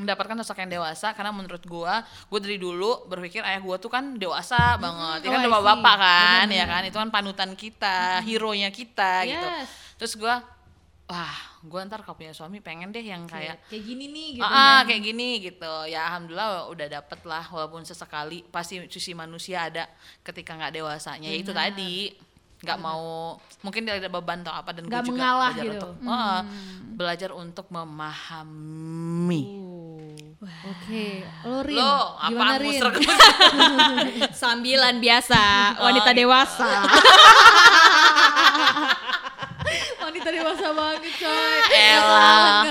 [SPEAKER 1] mendapatkan sosok yang dewasa karena menurut gua gua dari dulu berpikir ayah gua tuh kan dewasa banget. Ya kan
[SPEAKER 2] Oh, I
[SPEAKER 1] udah bapak kan,
[SPEAKER 2] Bener,
[SPEAKER 1] ya kan. Itu kan panutan kita, hero-nya kita gitu.
[SPEAKER 2] Yes.
[SPEAKER 1] Terus gua wah, gua ntar kalau punya suami pengen deh yang kayak
[SPEAKER 2] kayak gini nih gitu
[SPEAKER 1] ah, ah, kayak gini gitu ya alhamdulillah udah dapet lah walaupun sesekali pasti sisi manusia ada ketika nggak dewasanya ya itu tadi nggak mau mungkin dia ada beban atau apa dan gue
[SPEAKER 2] Nggak
[SPEAKER 1] juga
[SPEAKER 2] mengalah
[SPEAKER 1] belajar
[SPEAKER 2] gitu.
[SPEAKER 1] untuk ah, belajar untuk memahami.
[SPEAKER 2] Oke. Lo Rin
[SPEAKER 1] lo
[SPEAKER 2] gimana
[SPEAKER 1] apa
[SPEAKER 2] Rin
[SPEAKER 3] Sambilan biasa, wanita
[SPEAKER 1] Oh, gitu.
[SPEAKER 3] dewasa.
[SPEAKER 2] wanita dewasa banget coy.
[SPEAKER 1] Elah.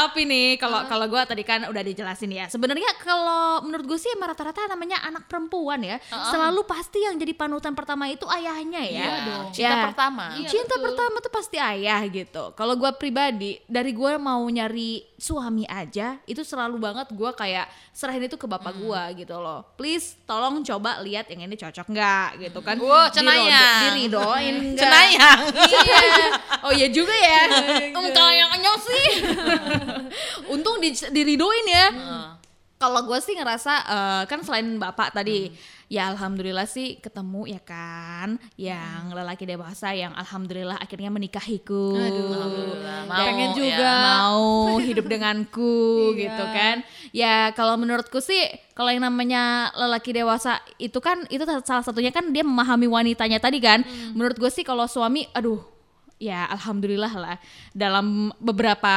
[SPEAKER 3] Tapi nih kalau kalau gue tadi kan udah dijelasin ya. Sebenarnya kalau menurut gue sih rata-rata namanya anak perempuan ya. Selalu pasti yang jadi panutan pertama itu ayahnya ya.
[SPEAKER 1] Iya dong. Cinta
[SPEAKER 3] Ya.
[SPEAKER 1] pertama.
[SPEAKER 2] Iya,
[SPEAKER 3] Cinta
[SPEAKER 2] betul.
[SPEAKER 3] pertama tuh pasti ayah gitu. Kalau gue pribadi dari gue mau nyari suami aja itu selalu banget gue kayak serahin itu ke bapak
[SPEAKER 1] Hmm.
[SPEAKER 3] gue gitu loh. Please tolong coba lihat yang ini cocok nggak gitu kan.
[SPEAKER 1] Wow, cenayang.
[SPEAKER 3] Diridoin nggak.
[SPEAKER 1] cenayang
[SPEAKER 3] Iya. Oh iya juga ya.
[SPEAKER 2] Iya,
[SPEAKER 3] kalau yang nyok sih. Untung di, diridoin ya. Kalau gue sih ngerasa eh, kan selain bapak tadi, ya alhamdulillah sih ketemu ya kan, yang lelaki dewasa yang alhamdulillah akhirnya menikahiku.
[SPEAKER 1] Alhamdulillah. Mau,
[SPEAKER 2] pengen
[SPEAKER 1] ya.
[SPEAKER 2] juga.
[SPEAKER 3] Mau hidup denganku
[SPEAKER 2] Iya.
[SPEAKER 3] gitu kan. Ya kalau menurutku sih kalau yang namanya lelaki dewasa itu kan itu salah satunya kan dia memahami wanitanya tadi kan.
[SPEAKER 2] Hmm.
[SPEAKER 3] Menurut gue sih kalau suami aduh ya alhamdulillah lah dalam beberapa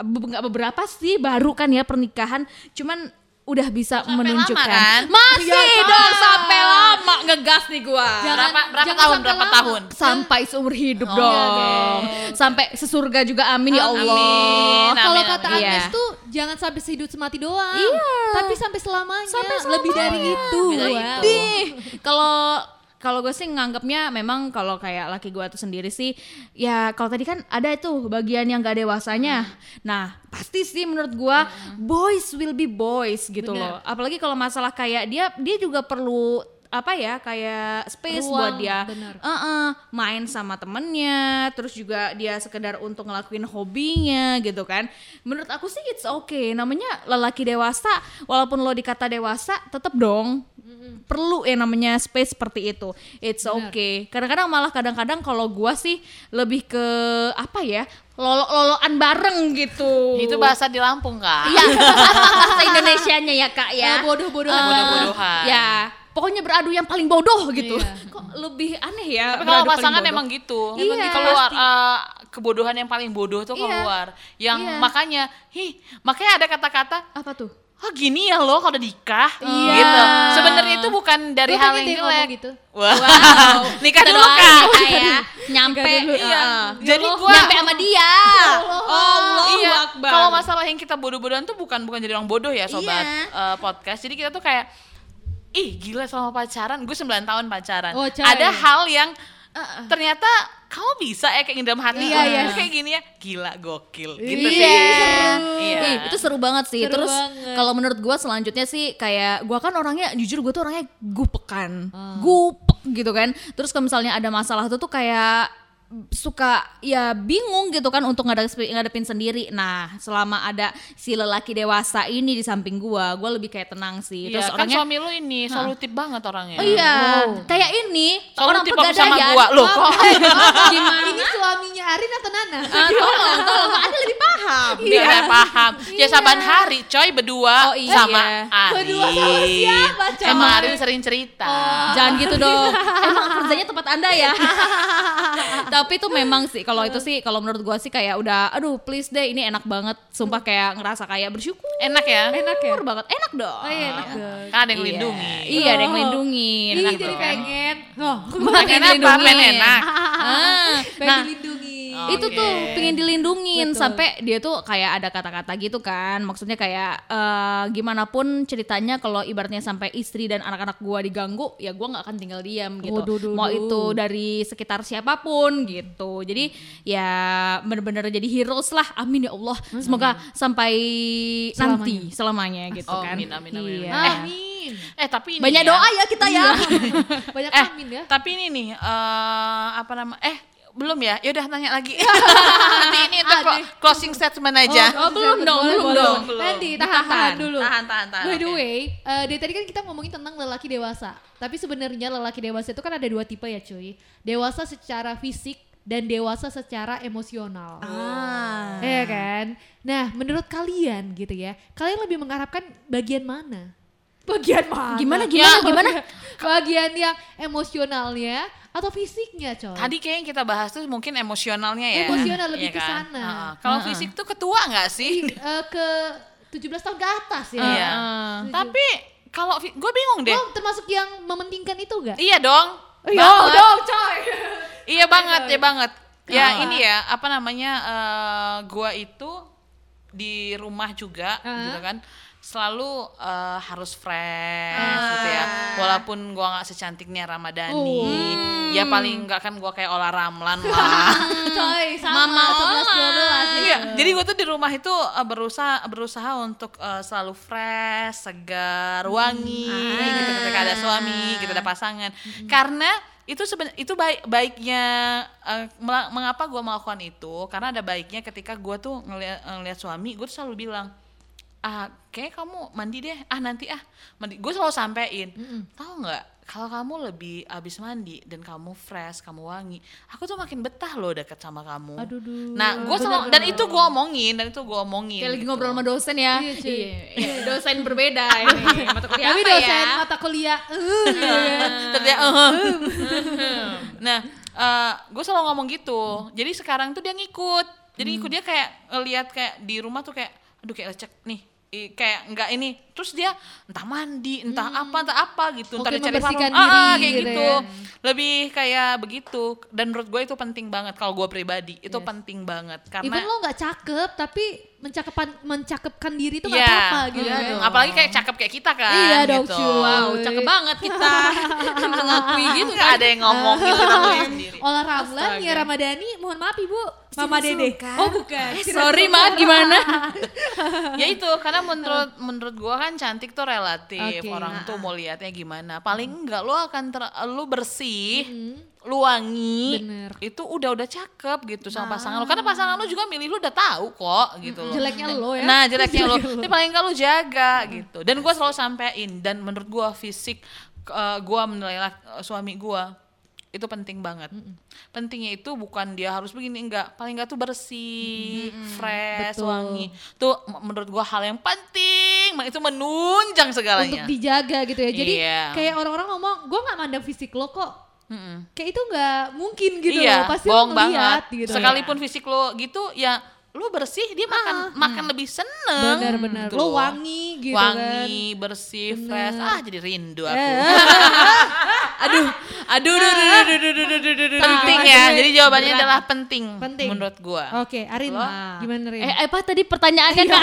[SPEAKER 3] be- nggak beberapa sih baru kan ya pernikahan cuman udah bisa
[SPEAKER 1] Sampai
[SPEAKER 3] menunjukkan
[SPEAKER 1] lama kan?
[SPEAKER 3] masih
[SPEAKER 2] Iya,
[SPEAKER 3] dong sampai lama ngegas nih gua
[SPEAKER 2] Jangan-
[SPEAKER 1] berapa berapa
[SPEAKER 2] jangan
[SPEAKER 1] tahun berapa
[SPEAKER 2] lama.
[SPEAKER 1] tahun
[SPEAKER 3] sampai seumur hidup
[SPEAKER 1] Oh,
[SPEAKER 3] dong sampai sesurga juga amin ya Allah
[SPEAKER 1] Amin.
[SPEAKER 2] Kalau kata
[SPEAKER 3] amin.
[SPEAKER 2] Agnes
[SPEAKER 3] Iya.
[SPEAKER 2] tuh jangan sampai sehidup semati doang.
[SPEAKER 3] Iya.
[SPEAKER 2] Tapi sampai selamanya.
[SPEAKER 3] Sampai
[SPEAKER 2] Lebih dari
[SPEAKER 3] selamanya.
[SPEAKER 2] itu.
[SPEAKER 1] Lebih dari itu.
[SPEAKER 3] Nih, kalau kalau gue sih nganggapnya memang kalau kayak laki gue tuh sendiri sih ya kalau tadi kan ada itu bagian yang gak dewasanya. Nah pasti sih menurut gue boys will be boys gitu
[SPEAKER 2] Bener.
[SPEAKER 3] loh. Apalagi kalau masalah kayak dia dia juga perlu apa ya kayak space
[SPEAKER 2] Ruang,
[SPEAKER 3] buat dia
[SPEAKER 2] bener.
[SPEAKER 3] Eh-eh, main sama temennya terus juga dia sekedar untuk ngelakuin hobinya gitu kan menurut aku sih it's okay namanya lelaki dewasa walaupun lo dikata dewasa tetap dong perlu yang namanya space seperti itu it's
[SPEAKER 2] Bener.
[SPEAKER 3] okay kadang-kadang malah kadang-kadang kalau gua sih lebih ke apa ya lolo-loloan bareng gitu
[SPEAKER 1] Itu bahasa di Lampung kak.
[SPEAKER 3] Iya, bahasa Indonesianya ya kak ya.
[SPEAKER 2] Eh, bodoh-bodohan.
[SPEAKER 3] Eh,
[SPEAKER 1] Bodoh-bodohan.
[SPEAKER 3] Ya, pokoknya beradu yang paling bodoh gitu.
[SPEAKER 2] Iya.
[SPEAKER 3] Kok lebih aneh ya?
[SPEAKER 1] Tapi kalau pasangan emang gitu.
[SPEAKER 3] Iya,
[SPEAKER 1] Emang keluar eh, kebodohan yang paling bodoh tuh
[SPEAKER 3] Iya.
[SPEAKER 1] keluar. Yang
[SPEAKER 3] Iya.
[SPEAKER 1] makanya, hi, makanya ada kata-kata
[SPEAKER 3] apa tuh?
[SPEAKER 1] Oh gini ya lo kalau udah nikah
[SPEAKER 3] Iya.
[SPEAKER 1] gitu. Sebenarnya itu bukan dari
[SPEAKER 2] Gua
[SPEAKER 1] hal yang jelek.
[SPEAKER 2] gitu.
[SPEAKER 1] Wah.
[SPEAKER 3] Wow.
[SPEAKER 1] nikah dulu kak.
[SPEAKER 3] ya, nyampe.
[SPEAKER 2] Dulu.
[SPEAKER 1] Iya.
[SPEAKER 3] Heeh.
[SPEAKER 1] Jadi
[SPEAKER 3] Allah,
[SPEAKER 1] gua-
[SPEAKER 3] nyampe sama dia. Allah
[SPEAKER 1] iya.
[SPEAKER 3] Akbar.
[SPEAKER 1] Kalau masalah yang kita bodoh-bodohan tuh bukan bukan jadi orang bodoh ya sobat
[SPEAKER 3] Iya.
[SPEAKER 1] eh, podcast. Jadi kita tuh kayak ih gila selama pacaran, gue 9 tahun pacaran.
[SPEAKER 2] Oh.
[SPEAKER 1] Ada hal yang ternyata kamu bisa ya kayak dalam hati
[SPEAKER 2] Iya, iya.
[SPEAKER 1] lu kayak gini ya gila gokil gitu
[SPEAKER 2] Iya,
[SPEAKER 1] sih iya
[SPEAKER 3] Ih, itu seru banget sih.
[SPEAKER 2] Seru
[SPEAKER 3] Terus kalau menurut gua selanjutnya sih kayak gua kan orangnya jujur gua tuh orangnya gupekan.
[SPEAKER 2] Ah.
[SPEAKER 3] Gupek gitu kan. Terus kalau misalnya ada masalah tuh tuh kayak suka ya bingung gitu kan untuk ngadepin, ngadepin sendiri. Nah, selama ada si lelaki dewasa ini di samping gua, gua lebih kayak tenang sih.
[SPEAKER 1] Iya,
[SPEAKER 3] Terus
[SPEAKER 1] kan
[SPEAKER 3] orangnya
[SPEAKER 1] suami lu ini solutif banget orangnya
[SPEAKER 3] Oh iya,
[SPEAKER 2] Wow.
[SPEAKER 3] kayak ini orang
[SPEAKER 1] solutif sama
[SPEAKER 3] pegadaian.
[SPEAKER 1] gua loh kok
[SPEAKER 3] Gimana?
[SPEAKER 2] Ini suaminya Arin atau Nana?
[SPEAKER 3] Ah, tolong, tolong, Anda lebih paham.
[SPEAKER 1] biar saya paham ya saban hari coy berdua
[SPEAKER 3] Oh, iya.
[SPEAKER 1] sama Arin
[SPEAKER 2] Berdua sama siapa, coy?
[SPEAKER 1] sama Arin sering cerita
[SPEAKER 3] Jangan gitu dong. Emang kerjanya tempat Anda ya. Tapi itu memang sih kalau itu sih kalau menurut gua sih kayak udah aduh please deh ini enak banget. Sumpah kayak ngerasa kayak bersyukur
[SPEAKER 1] enak ya
[SPEAKER 2] Enak ya?
[SPEAKER 3] banget. Enak dong.
[SPEAKER 2] Oh iya, enak dong.
[SPEAKER 1] kan ada yang
[SPEAKER 3] Iya.
[SPEAKER 1] lindungi
[SPEAKER 3] Iya, ada yang
[SPEAKER 2] Oh. Ih,
[SPEAKER 3] Enak
[SPEAKER 2] jadi
[SPEAKER 3] dong.
[SPEAKER 2] pengen. Oh,
[SPEAKER 1] pengen apa pengen enak
[SPEAKER 3] Ah,
[SPEAKER 2] pengen
[SPEAKER 3] nah,
[SPEAKER 2] dilindungi.
[SPEAKER 1] Oh,
[SPEAKER 3] itu tuh pengen dilindungin
[SPEAKER 2] Betul.
[SPEAKER 3] sampai dia tuh kayak ada kata-kata gitu kan maksudnya kayak eh, gimana pun ceritanya kalau ibaratnya sampai istri dan anak-anak gua diganggu ya gua nggak akan tinggal diam gitu
[SPEAKER 2] Waduh, duh,
[SPEAKER 3] mau
[SPEAKER 2] duh.
[SPEAKER 3] itu dari sekitar siapa pun gitu jadi ya bener-bener jadi heroes lah amin ya Allah semoga sampai nanti selamanya gitu
[SPEAKER 1] Oh,
[SPEAKER 3] kan
[SPEAKER 1] amin, amin, amin,
[SPEAKER 3] Iya.
[SPEAKER 1] amin.
[SPEAKER 2] Amin.
[SPEAKER 1] eh tapi ini
[SPEAKER 3] banyak
[SPEAKER 1] ya,
[SPEAKER 3] doa ya kita ya
[SPEAKER 2] Banyak
[SPEAKER 1] eh
[SPEAKER 2] amin ya.
[SPEAKER 1] tapi ini nih eh apa nama eh belum ya yaudah tanya lagi nanti ini untuk clo- closing statement aja
[SPEAKER 3] Oh, belum dong,
[SPEAKER 2] boleh,
[SPEAKER 3] belum
[SPEAKER 2] boleh,
[SPEAKER 3] dong.
[SPEAKER 2] boleh. Nanti tahan, tahan dulu.
[SPEAKER 1] tahan tahan tahan
[SPEAKER 2] By the way, eh, dari tadi kan kita ngomongin tentang lelaki dewasa. Tapi sebenarnya lelaki dewasa itu kan ada dua tipe ya cuy. Dewasa secara fisik dan dewasa secara emosional.
[SPEAKER 3] ah.
[SPEAKER 2] Iya kan? Nah, menurut kalian gitu ya, kalian lebih mengharapkan bagian mana? Bagian mana?
[SPEAKER 3] Gimana, gimana,
[SPEAKER 2] Ya,
[SPEAKER 3] gimana?
[SPEAKER 2] Bagian yang emosionalnya atau fisiknya, coy?
[SPEAKER 1] Tadi kayaknya yang kita bahas tuh mungkin emosionalnya ya.
[SPEAKER 2] Emosional, lebih
[SPEAKER 1] Iya
[SPEAKER 2] ke
[SPEAKER 1] kan?
[SPEAKER 2] sana.
[SPEAKER 1] Heeh. Kalau fisik tuh ketua nggak sih?
[SPEAKER 2] Eh, ke 17 tahun ke atas ya.
[SPEAKER 1] Iya.
[SPEAKER 2] Setuju.
[SPEAKER 1] Tapi kalau gue bingung deh.
[SPEAKER 2] Lo termasuk yang mementingkan itu gak?
[SPEAKER 1] Iya dong.
[SPEAKER 2] Yo,
[SPEAKER 1] Banget.
[SPEAKER 2] dong, coy.
[SPEAKER 1] Iya banget, ya banget. Ya ini ya, apa namanya? eh, gua itu di rumah juga
[SPEAKER 2] Ah.
[SPEAKER 1] gitu kan. Selalu eh, harus fresh gitu ya. Walaupun gua nggak secantiknya Ramadhani.
[SPEAKER 2] Oh.
[SPEAKER 1] Ya paling nggak kan gua kayak olah ramlan lah.
[SPEAKER 2] coy, sama
[SPEAKER 3] Mama
[SPEAKER 2] 11 12
[SPEAKER 1] Iya, jadi gue tuh di rumah itu uh, berusaha berusaha untuk uh, selalu fresh, segar, wangi gitu ketika ada suami, gitu ada pasangan. Karena itu seben itu baik baiknya uh, mengapa gue melakukan itu? Karena ada baiknya ketika gue tuh ngeliat, ngeliat suami, gue tuh selalu bilang ah kayak kamu mandi deh ah nanti ah mandi gue selalu sampein tahu nggak kalau kamu lebih abis mandi dan kamu fresh kamu wangi aku tuh makin betah loh deket sama kamu
[SPEAKER 2] Aduh, duh.
[SPEAKER 1] Nah, gue selalu dan itu gue omongin dan itu gue omongin.
[SPEAKER 3] Kayak lagi
[SPEAKER 1] gitu.
[SPEAKER 3] ngobrol sama dosen ya.
[SPEAKER 2] Iya, cuy.
[SPEAKER 3] Iya, dosen berbeda ini. Mata kuliah
[SPEAKER 2] Tapi
[SPEAKER 3] apa
[SPEAKER 2] dosen
[SPEAKER 3] ya?
[SPEAKER 2] mata kuliah. uh,
[SPEAKER 1] Terus dia, "Eh." nah, gue selalu ngomong gitu. Jadi sekarang tuh dia ngikut. Jadi
[SPEAKER 2] Hmm.
[SPEAKER 1] ngikut dia kayak ngeliat kayak di rumah tuh kayak, aduh kayak lecek nih. i- kayak nggak ini terus dia entah mandi entah apa entah apa gitu entah cari parfum. Ah, ah, kayak
[SPEAKER 2] gitu
[SPEAKER 1] gitu
[SPEAKER 2] ya.
[SPEAKER 1] lebih kayak begitu dan menurut gue itu penting banget kalau gue pribadi itu penting banget karena
[SPEAKER 2] Even lo nggak cakep tapi mencakepkan mencakepkan diri itu nggak
[SPEAKER 1] Iya,
[SPEAKER 2] apa-apa gitu
[SPEAKER 1] iya
[SPEAKER 2] kan.
[SPEAKER 1] dong. apalagi kayak cakep kayak kita kan
[SPEAKER 2] Iya dong,
[SPEAKER 1] gitu.
[SPEAKER 2] cuy.
[SPEAKER 3] Wow, cakep banget kita mengakui gitu
[SPEAKER 1] Nggak ada yang ngomong gitu sendiri
[SPEAKER 2] Olah Ramlan ya Ramadhani, mohon maaf Ibu, Mama Dede. Oh bukan.
[SPEAKER 3] Eh, sorry maaf gimana?
[SPEAKER 1] ya itu karena menurut menurut gua kan cantik tuh relatif.
[SPEAKER 2] Oke,
[SPEAKER 1] orang
[SPEAKER 2] nah,
[SPEAKER 1] tuh mau lihatnya gimana. Paling enggak lo akan ter, lu bersih lu wangi
[SPEAKER 2] Bener.
[SPEAKER 1] itu udah udah cakep gitu sama pasangan lo. Karena pasangan lo juga milih lu udah tahu kok gitu loh.
[SPEAKER 2] Jeleknya lo ya.
[SPEAKER 1] nah jeleknya lo.
[SPEAKER 2] Lo.
[SPEAKER 1] tapi paling enggak lu jaga gitu. Dan gua selalu sampein. Dan menurut gua fisik eh, gua menilai suami gua itu penting banget pentingnya itu bukan dia harus begini enggak paling enggak tuh bersih fresh
[SPEAKER 2] Betul.
[SPEAKER 1] wangi tuh menurut gua hal yang penting banget. itu menunjang
[SPEAKER 2] Untuk
[SPEAKER 1] segalanya
[SPEAKER 2] dijaga gitu ya. Jadi
[SPEAKER 1] Iya.
[SPEAKER 2] kayak orang-orang ngomong, gue nggak mandang fisik lo kok.
[SPEAKER 1] Mm-mm.
[SPEAKER 2] Kayak itu nggak mungkin gitu
[SPEAKER 1] iya
[SPEAKER 2] loh. Pasti
[SPEAKER 1] bohong
[SPEAKER 2] lo
[SPEAKER 1] banget
[SPEAKER 2] ngeliat gitu.
[SPEAKER 1] sekalipun fisik lo gitu ya lu bersih dia makan makan lebih seneng
[SPEAKER 2] Benar-benar.
[SPEAKER 1] gitu
[SPEAKER 2] Lo
[SPEAKER 1] loh.
[SPEAKER 2] wangi gitu kan.
[SPEAKER 1] wangi bersih fresh ah jadi rindu aku
[SPEAKER 2] Eh.
[SPEAKER 3] Aduh, aduh, aduh, aduh, aduh, aduh, aduh, aduh, aduh, aduh.
[SPEAKER 1] penting ya jadi jawabannya
[SPEAKER 2] Berat.
[SPEAKER 1] adalah penting,
[SPEAKER 2] Penting.
[SPEAKER 1] menurut gua
[SPEAKER 2] Oke, Arin,
[SPEAKER 1] Lo?
[SPEAKER 2] gimana Rin?
[SPEAKER 3] Eh, apa tadi pertanyaannya
[SPEAKER 2] cuy.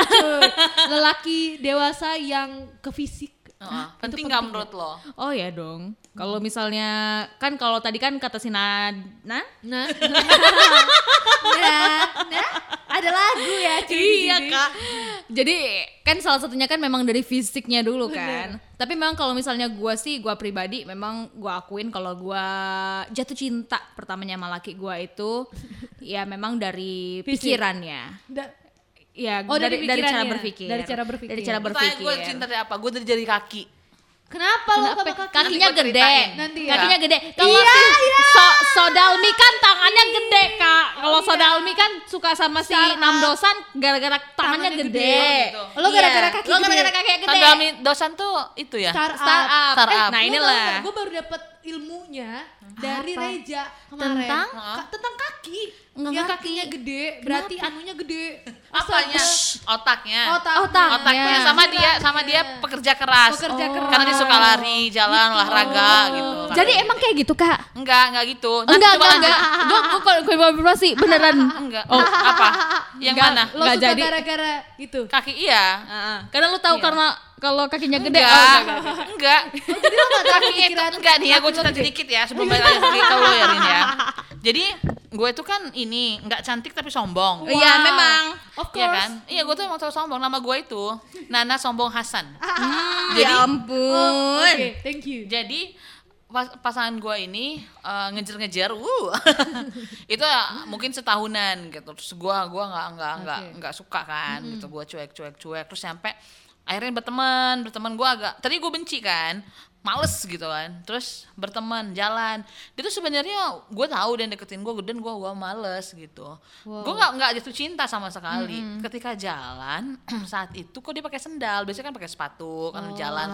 [SPEAKER 2] Lelaki dewasa yang ke fisik.
[SPEAKER 1] Heeh, penting nggak menurut lo
[SPEAKER 3] Oh ya dong. Kalau misalnya kan kalau tadi kan kata si Nana,
[SPEAKER 2] Nah, nah, nah, ada lagu ya cuy
[SPEAKER 3] iya kak. Jadi kan salah satunya kan memang dari fisiknya dulu kan. Tapi memang kalau misalnya gua sih, gua pribadi memang gua akuin kalau gua jatuh cinta pertamanya sama laki gua itu ya memang dari
[SPEAKER 2] Fisik.
[SPEAKER 3] pikirannya.
[SPEAKER 2] Da-
[SPEAKER 3] Ya
[SPEAKER 2] Oh, dari
[SPEAKER 3] dari, dari, cara berpikir.
[SPEAKER 2] Dari cara berpikir.
[SPEAKER 3] Dari cara berpikir.
[SPEAKER 1] gue cinta dari apa gue dari jari kaki
[SPEAKER 2] Kenapa lo
[SPEAKER 3] Kenapa?
[SPEAKER 2] sama kaki?
[SPEAKER 3] Kakinya gede.
[SPEAKER 2] Nanti ya.
[SPEAKER 3] Kakinya gede. Kalau
[SPEAKER 2] Iya,
[SPEAKER 3] si so, Sodalmi kan tangannya gede, Kak. Kalau
[SPEAKER 2] iya.
[SPEAKER 3] Sodalmi kan suka sama si
[SPEAKER 2] Startup.
[SPEAKER 3] Namdosan gara-gara tangannya
[SPEAKER 2] Tangannya
[SPEAKER 3] gede.
[SPEAKER 2] gede.
[SPEAKER 1] gitu.
[SPEAKER 2] Lo gara-gara kaki
[SPEAKER 3] Lo gara-gara kakinya gede.
[SPEAKER 1] Tandami dosan tuh itu ya
[SPEAKER 2] Startup.
[SPEAKER 3] Startup.
[SPEAKER 1] Startup.
[SPEAKER 3] Eh, nah inilah.
[SPEAKER 2] Gue baru dapet ilmunya dari
[SPEAKER 3] Apa?
[SPEAKER 2] Reja kemarin.
[SPEAKER 3] Tentang?
[SPEAKER 2] Ka- tentang kaki.
[SPEAKER 3] Nggak
[SPEAKER 2] yang
[SPEAKER 3] ngerti.
[SPEAKER 2] kakinya gede, berarti anunya gede.
[SPEAKER 1] apanya otaknya
[SPEAKER 2] Otak.
[SPEAKER 3] Otak.
[SPEAKER 1] otaknya
[SPEAKER 3] Ya.
[SPEAKER 1] sama dia sama dia pekerja keras
[SPEAKER 2] Pekerja keras.
[SPEAKER 1] karena dia suka lari jalan
[SPEAKER 2] Gitu.
[SPEAKER 1] olahraga gitu
[SPEAKER 3] Jadi emang kayak gitu, Kak?
[SPEAKER 1] enggak enggak gitu Nanti
[SPEAKER 3] Enggak, enggak, enggak. Gue gue kalau gue konfirmasi beneran.
[SPEAKER 1] enggak oh apa yang
[SPEAKER 3] Enggak.
[SPEAKER 1] mana
[SPEAKER 2] Lo
[SPEAKER 3] Nggak
[SPEAKER 2] suka
[SPEAKER 3] jadi.
[SPEAKER 2] gara-gara itu.
[SPEAKER 1] kaki iya
[SPEAKER 3] Heeh. Karena lu tahu
[SPEAKER 1] Iya.
[SPEAKER 3] karena kalau kakinya gede.
[SPEAKER 1] enggak
[SPEAKER 3] oh,
[SPEAKER 1] enggak
[SPEAKER 2] Jadi lo gak
[SPEAKER 1] kakinya itu enggak nih ya gue
[SPEAKER 2] kaki
[SPEAKER 1] cerita sedikit ya sebelum balik lagi ke lo ya Rin ya jadi gue itu kan ini enggak cantik tapi sombong
[SPEAKER 3] Iya,
[SPEAKER 2] Wow.
[SPEAKER 3] memang.
[SPEAKER 2] Of
[SPEAKER 1] Iya
[SPEAKER 2] course.
[SPEAKER 1] kan? Iya, gue tuh emang terlalu sombong. Nama gue itu Nana Sombong Hasan.
[SPEAKER 3] Hmm,
[SPEAKER 1] Jadi-
[SPEAKER 3] ya
[SPEAKER 2] Oh,
[SPEAKER 3] ampun.
[SPEAKER 2] Oke, thank you.
[SPEAKER 1] Jadi pas, pasangan gue ini eh, ngejar-ngejar, uh, itu ya mungkin setahunan gitu. Terus gue gua nggak nggak nggak
[SPEAKER 2] Oke.
[SPEAKER 1] nggak suka kan, gitu. Gue cuek cuek cuek. Terus sampai akhirnya berteman, berteman gue agak. Tadi gue benci kan, males gitu kan. Terus berteman, jalan. Dia tuh sebenarnya gue tahu dan deketin gue, dan gue gua males gitu.
[SPEAKER 2] Wow.
[SPEAKER 1] Gue nggak nggak jatuh cinta sama sekali. Ketika jalan saat itu kok dia pakai sendal. Biasanya kan pakai sepatu kan
[SPEAKER 2] Oh,
[SPEAKER 1] jalan.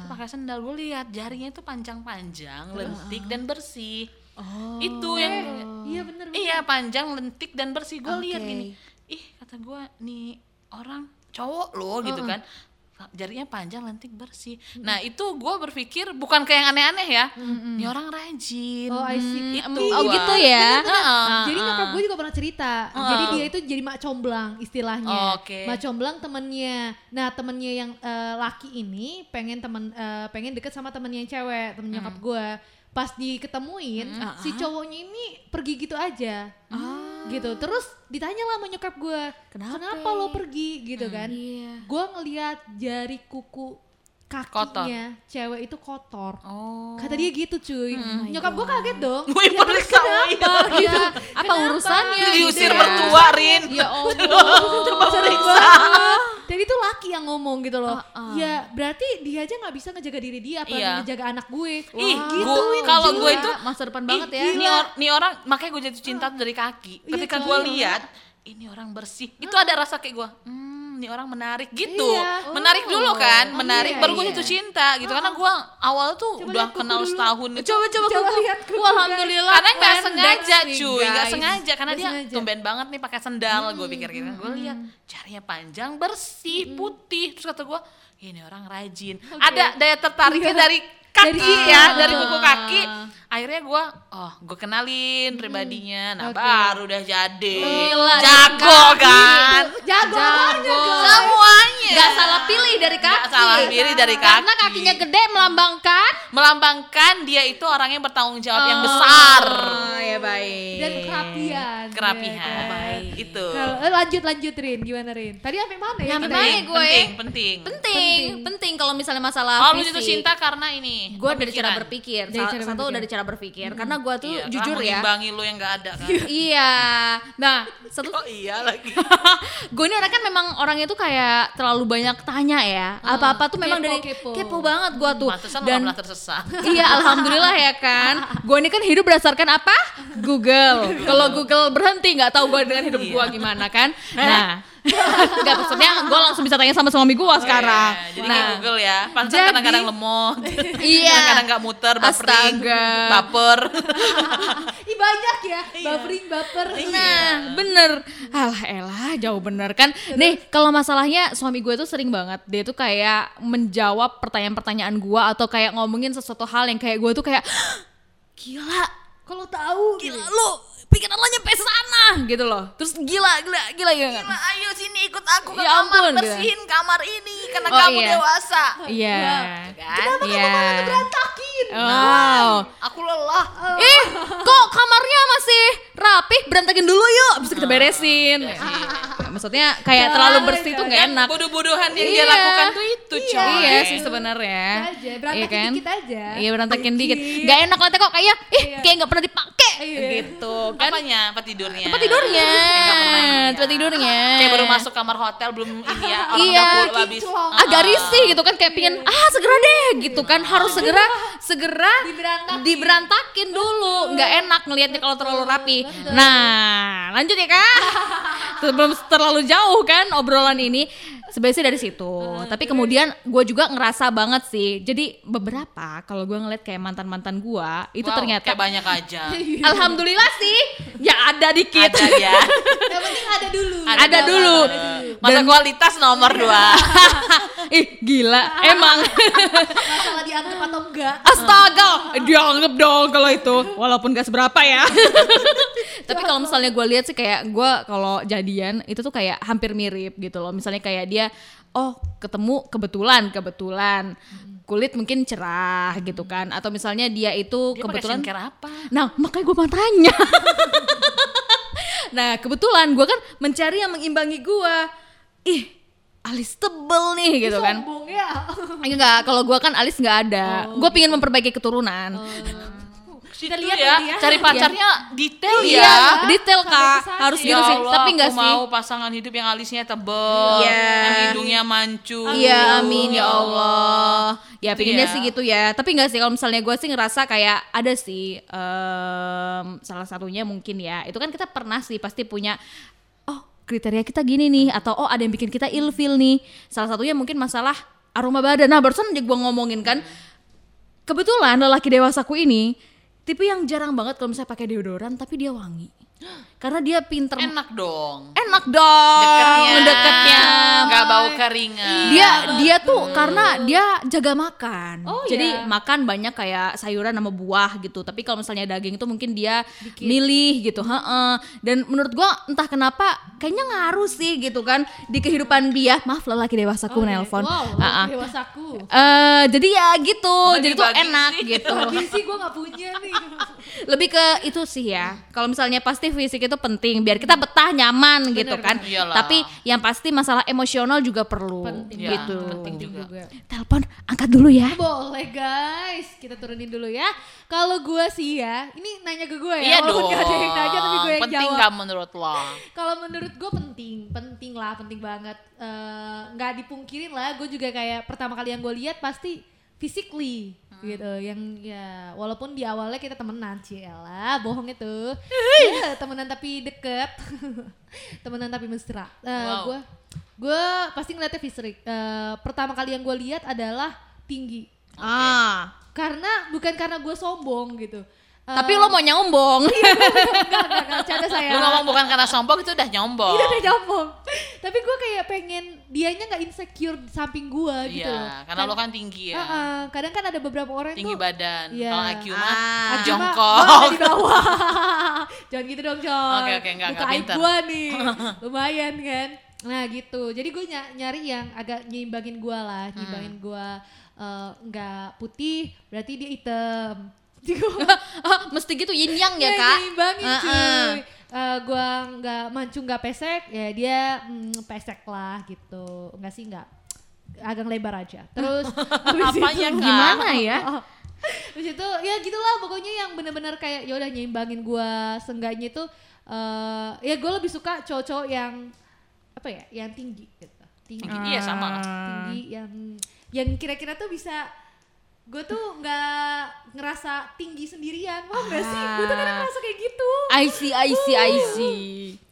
[SPEAKER 1] Itu pakai sendal gue lihat jarinya itu panjang-panjang, lentik dan bersih.
[SPEAKER 3] Oh.
[SPEAKER 1] Itu yang
[SPEAKER 2] Iya bener bener.
[SPEAKER 1] iya panjang, lentik dan bersih. Gue lihat
[SPEAKER 3] Oke.
[SPEAKER 1] gini. Ih, kata gue nih orang cowok loh gitu kan. Jarinya panjang, lentik, bersih. Nah, itu gue berpikir bukan kayak yang aneh-aneh ya. Ini orang rajin.
[SPEAKER 2] Oh, I see.
[SPEAKER 1] Itu
[SPEAKER 3] Oh
[SPEAKER 1] gua.
[SPEAKER 3] gitu ya.
[SPEAKER 1] Heeh.
[SPEAKER 2] Jadi nyokap gue juga pernah cerita.
[SPEAKER 1] Heeh.
[SPEAKER 2] Jadi dia itu jadi mak comblang istilahnya.
[SPEAKER 1] Oke.
[SPEAKER 2] Mak comblang temennya. Nah temennya yang eh, laki ini pengen temen eh, pengen deket sama temennya yang cewek, temen nyokap
[SPEAKER 1] Hmm.
[SPEAKER 2] gue. Pas diketemuin, si cowoknya ini pergi gitu aja. Gitu. Terus ditanya lah sama nyokap gue,
[SPEAKER 3] Kenapa?
[SPEAKER 2] lo pergi gitu kan?
[SPEAKER 3] Iya.
[SPEAKER 2] Gue ngeliat jari kuku kakinya cewek itu kotor.
[SPEAKER 1] Oh.
[SPEAKER 2] Kata dia gitu cuy. Nyokap gue kaget dong.
[SPEAKER 1] Wih,
[SPEAKER 2] Ya, kenapa?
[SPEAKER 1] iya.
[SPEAKER 2] Ya,
[SPEAKER 3] Apa
[SPEAKER 2] kenapa?
[SPEAKER 3] urusannya?
[SPEAKER 1] Diusir
[SPEAKER 3] gitu ya?
[SPEAKER 1] mertua, Rin.
[SPEAKER 3] Ya Allah.
[SPEAKER 1] Coba periksa.
[SPEAKER 2] Dan itu laki yang ngomong gitu loh.
[SPEAKER 3] Uh-uh.
[SPEAKER 2] Ya berarti dia aja nggak bisa ngejaga diri dia, apalagi
[SPEAKER 1] Iya.
[SPEAKER 2] ngejaga anak gue.
[SPEAKER 1] Ih,
[SPEAKER 2] gitu.
[SPEAKER 1] kalau gue itu
[SPEAKER 3] masa depan banget ya.
[SPEAKER 1] Nih, or- nih orang makanya gue jatuh cinta tuh dari kaki.
[SPEAKER 2] Iya,
[SPEAKER 1] Ketika gue lihat ini orang bersih, itu ada rasa kayak gue, hmm, nih orang menarik gitu
[SPEAKER 2] Iya.
[SPEAKER 1] menarik dulu kan menarik
[SPEAKER 2] iya,
[SPEAKER 1] baru gue
[SPEAKER 2] iya.
[SPEAKER 1] jatuh cinta gitu karena gue awal tuh
[SPEAKER 2] Coba
[SPEAKER 1] udah kenal
[SPEAKER 2] dulu.
[SPEAKER 1] setahun itu
[SPEAKER 3] Coba coba
[SPEAKER 2] Coba
[SPEAKER 3] kuku.
[SPEAKER 2] lihat
[SPEAKER 3] Wah, alhamdulillah.
[SPEAKER 1] karena nggak sengaja cuy nggak sengaja karena dia
[SPEAKER 2] sengaja.
[SPEAKER 1] tumben banget nih pakai sendal gue pikir gitu gue lihat jarinya panjang bersih putih terus kata gue ini orang rajin ada daya tertariknya
[SPEAKER 2] Iya.
[SPEAKER 1] dari kaki
[SPEAKER 2] Dari-
[SPEAKER 1] ya
[SPEAKER 2] ah.
[SPEAKER 1] dari kuku kaki akhirnya gue oh gue kenalin pribadinya nah
[SPEAKER 2] Oke.
[SPEAKER 1] baru udah jadi
[SPEAKER 3] Gila,
[SPEAKER 1] jago kan
[SPEAKER 2] Jago,
[SPEAKER 3] Jago.
[SPEAKER 1] semuanya
[SPEAKER 3] Gak salah pilih dari kaki.
[SPEAKER 1] Nggak salah pilih dari kaki
[SPEAKER 3] Karena kakinya gede melambangkan
[SPEAKER 1] melambangkan dia itu orang yang bertanggung jawab yang besar
[SPEAKER 3] Oh, ya baik.
[SPEAKER 2] dan kerapian.
[SPEAKER 1] Kerapihan
[SPEAKER 2] Ya kan?
[SPEAKER 1] itu
[SPEAKER 2] Kalau eh, lanjut lanjut Rin, gimana Rin? Tadi sampai mana ya? Kita?
[SPEAKER 3] mana?
[SPEAKER 1] penting,
[SPEAKER 3] gue.
[SPEAKER 1] penting penting
[SPEAKER 3] penting, penting kalau misalnya masalah
[SPEAKER 1] oh lu
[SPEAKER 3] fisik.
[SPEAKER 1] jatuh cinta karena ini
[SPEAKER 3] gue dari cara berpikir
[SPEAKER 2] Dari cara
[SPEAKER 3] satu
[SPEAKER 2] berpikir.
[SPEAKER 3] dari cara berpikir karena gue tuh
[SPEAKER 1] Iya,
[SPEAKER 3] jujur ya
[SPEAKER 1] mengimbangi lu yang gak ada kan
[SPEAKER 3] iya nah satu
[SPEAKER 1] oh iya lagi
[SPEAKER 3] gue ini orang kan memang orangnya tuh kayak terlalu banyak tanya ya apa apa tuh memang
[SPEAKER 2] Kepo,
[SPEAKER 3] dari
[SPEAKER 2] kepo.
[SPEAKER 3] kepo banget gue tuh dan
[SPEAKER 1] tersesat
[SPEAKER 3] iya alhamdulillah ya kan gue ini kan hidup berdasarkan apa Google kalau Google berhenti nggak tahu gue dengan hidup gue
[SPEAKER 1] Iya.
[SPEAKER 3] gimana kan nah nggak maksudnya gue langsung bisa tanya sama suami gue sekarang
[SPEAKER 1] Oh, iya. jadi
[SPEAKER 3] nah
[SPEAKER 1] Google ya
[SPEAKER 3] jadi-
[SPEAKER 1] kadang-kadang lemot
[SPEAKER 3] Iya.
[SPEAKER 1] kadang-kadang gak muter bapering
[SPEAKER 3] Astaga.
[SPEAKER 1] baper
[SPEAKER 2] Ih banyak ya, bapering baper.
[SPEAKER 3] Nah, bener. Alah, elah, jauh bener kan. Nih, kalau masalahnya suami gue tuh sering banget. Dia tuh kayak menjawab pertanyaan-pertanyaan gue atau kayak ngomongin sesuatu hal yang kayak gue tuh kayak gila,
[SPEAKER 2] Kalau tahu
[SPEAKER 3] gila lu pikiran lo nyampe sana gitu loh. Terus gila, gila, gila ya kan?
[SPEAKER 1] Gila, ayo sini ikut aku ke
[SPEAKER 3] Ya
[SPEAKER 1] kamar
[SPEAKER 3] ampun,
[SPEAKER 1] bersihin kamar ini karena
[SPEAKER 3] Oh,
[SPEAKER 1] kamu
[SPEAKER 3] iya.
[SPEAKER 1] dewasa
[SPEAKER 3] Iya.
[SPEAKER 1] kan?
[SPEAKER 2] Kenapa
[SPEAKER 3] Iya.
[SPEAKER 2] kamu malah berantakin?
[SPEAKER 3] Oh.
[SPEAKER 1] aku lelah
[SPEAKER 3] Ih, kok kamarnya masih rapih? Berantakin dulu yuk, bisa kita beresin.
[SPEAKER 1] iya sih.
[SPEAKER 3] Maksudnya kayak
[SPEAKER 2] Jangan,
[SPEAKER 3] terlalu bersih tuh
[SPEAKER 2] jangan.
[SPEAKER 3] nggak enak.
[SPEAKER 1] bodoh-bodohan yang dia
[SPEAKER 3] Iya.
[SPEAKER 1] lakukan tuh itu
[SPEAKER 2] Iya.
[SPEAKER 1] coy
[SPEAKER 3] Iya sih sebenarnya.
[SPEAKER 2] Aja, berantakin
[SPEAKER 3] Iya kan?
[SPEAKER 2] dikit aja.
[SPEAKER 3] Iya berantakin
[SPEAKER 2] Dikit.
[SPEAKER 3] dikit. Gak enak liatnya kok kayak ih
[SPEAKER 2] Iya.
[SPEAKER 3] kayak nggak pernah dipakai
[SPEAKER 2] Iya.
[SPEAKER 3] gitu kan.
[SPEAKER 1] apanya tempat tidurnya
[SPEAKER 3] Tempat tidurnya.
[SPEAKER 1] Ya.
[SPEAKER 3] Tempat tidurnya.
[SPEAKER 1] kayak baru masuk kamar hotel belum ini ya orang
[SPEAKER 3] Iya.
[SPEAKER 1] udah pulang habis. Ah,
[SPEAKER 3] agak risih gitu kan kayak pingin ah segera deh gitu kan harus segera segera
[SPEAKER 2] Diberantakin.
[SPEAKER 3] diberantakin dulu nggak enak ngelihatnya kalau terlalu rapi nah lanjut ya kak sebelum terlalu jauh kan obrolan ini sebenarnya sih dari situ. Tapi kemudian gue juga ngerasa banget sih. Jadi beberapa kalau gue ngeliat kayak mantan mantan gue itu
[SPEAKER 1] Wow,
[SPEAKER 3] ternyata
[SPEAKER 1] kayak banyak aja.
[SPEAKER 3] Alhamdulillah sih ya ada dikit.
[SPEAKER 1] Ada ya.
[SPEAKER 2] Yang penting ada dulu.
[SPEAKER 3] Ada dulu.
[SPEAKER 1] masa kualitas nomor dua.
[SPEAKER 3] Ih gila emang.
[SPEAKER 2] Masalah dianggap atau enggak.
[SPEAKER 3] Astaga, dianggap dong kalau itu, walaupun gak seberapa ya. Tapi kalau misalnya gue lihat sih kayak gue kalau jadian itu tuh kayak hampir mirip gitu loh. Misalnya kayak dia, oh ketemu kebetulan kebetulan kulit mungkin cerah gitu kan, atau misalnya dia itu
[SPEAKER 1] dia
[SPEAKER 3] kebetulan.
[SPEAKER 1] apa
[SPEAKER 3] Nah makanya gue mau tanya. nah kebetulan gue kan mencari yang mengimbangi gue. Ih, alis tebel nih gitu kan.
[SPEAKER 2] Sombong ya.
[SPEAKER 3] Enggak, kalau gua kan alis nggak ada. Gua pingin memperbaiki keturunan.
[SPEAKER 1] Situ
[SPEAKER 2] lihat
[SPEAKER 1] ya,
[SPEAKER 2] ya.
[SPEAKER 1] cari pacarnya detail
[SPEAKER 3] Iya,
[SPEAKER 1] ya.
[SPEAKER 3] detail kak, harus
[SPEAKER 2] ya.
[SPEAKER 3] gitu sih.
[SPEAKER 1] Allah,
[SPEAKER 3] Tapi enggak sih.
[SPEAKER 1] mau pasangan hidup yang alisnya tebel,
[SPEAKER 3] Iya.
[SPEAKER 1] yang hidungnya mancung.
[SPEAKER 3] Iya, amin ya Allah. Ya pinginnya
[SPEAKER 1] ya.
[SPEAKER 3] sih gitu ya. Tapi enggak sih kalau misalnya gue sih ngerasa kayak ada sih em, salah satunya mungkin ya. Itu kan kita pernah sih pasti punya oh kriteria kita gini nih atau oh ada yang bikin kita ilfil nih. Salah satunya mungkin masalah aroma badan. Nah, barusan aja gue ngomongin kan kebetulan lelaki dewasaku ini tipe yang jarang banget kalau misalnya pakai deodoran tapi dia wangi. Karena dia pinter
[SPEAKER 1] Enak dong.
[SPEAKER 3] enak dong
[SPEAKER 1] Deketnya,
[SPEAKER 3] deketnya
[SPEAKER 1] nggak bau keringat.
[SPEAKER 3] dia dia tuh karena dia jaga makan
[SPEAKER 2] Oh,
[SPEAKER 3] jadi
[SPEAKER 2] iya.
[SPEAKER 3] makan banyak kayak sayuran sama buah gitu tapi kalau misalnya daging itu mungkin dia milih gitu heeh. dan menurut gua entah kenapa kayaknya ngaruh sih gitu kan di kehidupan dia maaf lelaki dewasaku menelpon
[SPEAKER 2] Wow,
[SPEAKER 3] Ah, ah.
[SPEAKER 2] dewasaku.
[SPEAKER 3] Eh, jadi ya gitu jadi tuh enak
[SPEAKER 1] sih.
[SPEAKER 3] gitu
[SPEAKER 2] sih gue gak punya nih.
[SPEAKER 3] lebih ke itu sih ya kalau misalnya pasti fisik itu penting biar kita betah nyaman gitu kan
[SPEAKER 1] Iyalah.
[SPEAKER 3] tapi yang pasti masalah emosional juga perlu
[SPEAKER 2] Penting
[SPEAKER 1] Ya,
[SPEAKER 3] gitu
[SPEAKER 1] penting juga.
[SPEAKER 3] telepon angkat dulu ya
[SPEAKER 2] Boleh guys, kita turunin dulu ya. Kalau gue sih ya, ini nanya ke gue ya.
[SPEAKER 1] Iya dong.
[SPEAKER 2] gak ada yang nanya tapi gue yang
[SPEAKER 1] Penting
[SPEAKER 2] jawab.
[SPEAKER 1] nggak menurut lo?
[SPEAKER 2] Kalau menurut gue penting, penting lah, penting banget. Eh, Nggak dipungkirin lah, gue juga kayak pertama kali yang gue lihat pasti physically. Gitu yang ya walaupun di awalnya kita temenan lah bohong itu. Ya, temenan tapi deket. Temenan tapi mesra.
[SPEAKER 1] Wow.
[SPEAKER 2] gue gue pasti ngeliatnya fisik Eh, pertama kali yang gue lihat adalah tinggi.
[SPEAKER 3] Ah.
[SPEAKER 2] karena bukan karena gue sombong gitu Eh,
[SPEAKER 3] Tapi lo mau nyombong.
[SPEAKER 2] enggak enggak enggak canda saya
[SPEAKER 1] Lu ngomong bukan karena sombong itu udah nyombong.
[SPEAKER 2] Iya udah nyombong. Tapi gue kayak pengen dianya nggak insecure di samping gue gitu loh.
[SPEAKER 1] Iya, karena lo kan tinggi ya.
[SPEAKER 2] Heeh, kadang kan ada beberapa orang
[SPEAKER 1] Tinggi
[SPEAKER 2] tuh
[SPEAKER 1] badan.
[SPEAKER 2] Iya.
[SPEAKER 1] Kalau IQ mah
[SPEAKER 3] Ah.
[SPEAKER 2] Ah,
[SPEAKER 1] jongkok.
[SPEAKER 2] ada di bawah. Jangan gitu dong, Con.
[SPEAKER 1] Oke, oke, enggak,
[SPEAKER 2] Buka
[SPEAKER 1] enggak
[SPEAKER 2] gua nih. Lumayan kan. Nah, gitu. Jadi gue nyari yang agak nyimbangin gua lah,
[SPEAKER 1] Hmm.
[SPEAKER 2] nyimbangin gua eh, nggak putih, berarti dia hitam. Jadi gua
[SPEAKER 3] Ah, mesti gitu yin yang ya,
[SPEAKER 2] Iya,
[SPEAKER 3] Kak.
[SPEAKER 2] nyimbangin
[SPEAKER 3] Ah,
[SPEAKER 2] cuy.
[SPEAKER 3] ah.
[SPEAKER 2] Eh, gua nggak mancung nggak pesek, ya dia mm, pesek lah gitu. Enggak sih nggak agak lebar aja. Terus
[SPEAKER 1] Apanya,
[SPEAKER 2] itu-
[SPEAKER 1] Kak?
[SPEAKER 3] Gimana ya?
[SPEAKER 2] Terus itu ya gitulah pokoknya yang bener-bener kayak ya udah nyimbangin gua senggaknya itu eh ya gue lebih suka cowok-cowok yang apa ya yang tinggi gitu tinggi
[SPEAKER 1] Tinggi, iya sama lah.
[SPEAKER 2] tinggi yang yang kira-kira tuh bisa gue tuh nggak ngerasa tinggi sendirian wah nggak sih gue tuh kadang ngerasa kayak gitu
[SPEAKER 3] I see, I see, I see.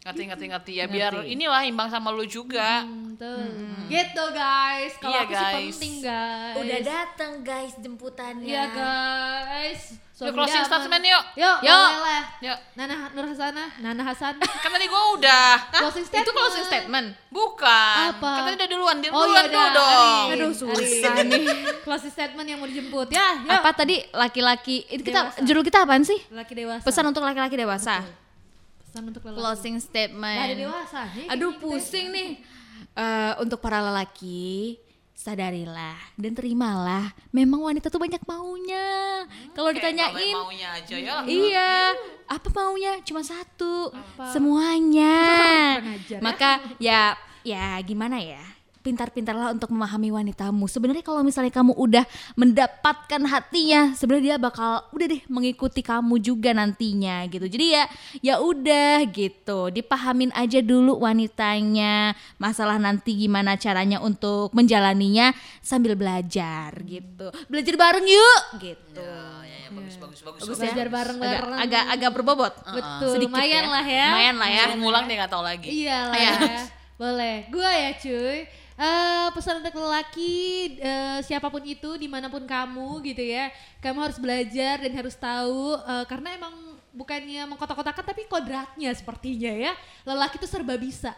[SPEAKER 1] Ngerti, ngerti, ngerti. Ya biar inilah imbang sama lu juga.
[SPEAKER 2] Hmm, tuh. gitu guys kalau
[SPEAKER 1] Iya,
[SPEAKER 2] aku sih
[SPEAKER 1] guys.
[SPEAKER 2] penting guys
[SPEAKER 3] datang guys jemputannya.
[SPEAKER 2] iya guys Suami
[SPEAKER 1] closing statement yuk.
[SPEAKER 2] yuk
[SPEAKER 3] Yuk.
[SPEAKER 2] boleh
[SPEAKER 1] Yuk.
[SPEAKER 2] Nana Nur Hasana Nana Hasan
[SPEAKER 1] Kan tadi gua udah.
[SPEAKER 2] closing statement
[SPEAKER 3] Itu closing statement.
[SPEAKER 1] Bukan.
[SPEAKER 2] Apa?
[SPEAKER 1] Kan tadi udah duluan. Dia
[SPEAKER 2] Oh
[SPEAKER 1] duluan
[SPEAKER 2] iya
[SPEAKER 1] dulu
[SPEAKER 2] dah,
[SPEAKER 1] dong.
[SPEAKER 3] Aduh, susah nih.
[SPEAKER 2] Closing statement yang mau dijemput ya. Yuk.
[SPEAKER 3] Apa tadi laki-laki? Itu kita
[SPEAKER 2] Dewasa.
[SPEAKER 3] judul kita apaan sih?
[SPEAKER 2] Laki dewasa.
[SPEAKER 3] Pesan untuk laki-laki dewasa.
[SPEAKER 2] Pesan untuk lelaki.
[SPEAKER 3] Closing
[SPEAKER 2] Gak ada
[SPEAKER 3] statement.
[SPEAKER 2] dewasa nih.
[SPEAKER 3] Aduh pusing nih. Eh, untuk para lelaki sadarilah dan terimalah memang wanita tuh banyak maunya kalau
[SPEAKER 1] Kayak
[SPEAKER 3] ditanyain
[SPEAKER 1] kalau maunya aja ya.
[SPEAKER 3] iya apa maunya cuma satu
[SPEAKER 2] Apa?
[SPEAKER 3] semuanya
[SPEAKER 2] ya.
[SPEAKER 3] maka ya ya gimana ya pintar-pintarlah untuk memahami wanitamu sebenarnya kalau misalnya kamu udah mendapatkan hatinya sebenarnya dia bakal udah deh mengikuti kamu juga nantinya gitu jadi ya ya udah gitu dipahamin aja dulu wanitanya masalah nanti gimana caranya untuk menjalaninya sambil belajar gitu belajar bareng yuk gitu
[SPEAKER 1] Ya, ya, ya, bagus, bagus, bagus.
[SPEAKER 3] Bagus
[SPEAKER 2] Belajar
[SPEAKER 3] ya?
[SPEAKER 2] bareng-bareng.
[SPEAKER 3] agak, agak agak berbobot
[SPEAKER 2] Betul.
[SPEAKER 3] Sedikit
[SPEAKER 2] lumayan
[SPEAKER 3] ya.
[SPEAKER 2] lah ya.
[SPEAKER 3] lumayan lah ya
[SPEAKER 1] ngulang dia nggak tahu lagi.
[SPEAKER 2] Iya lah
[SPEAKER 3] Iya.
[SPEAKER 2] ya. Boleh. Gua ya cuy. Eh pesan untuk lelaki eh, siapa pun itu di mana pun kamu gitu ya. Kamu harus belajar dan harus tahu eh, karena emang bukannya mengkotak-kotakan tapi kodratnya sepertinya ya. Lelaki itu serba bisa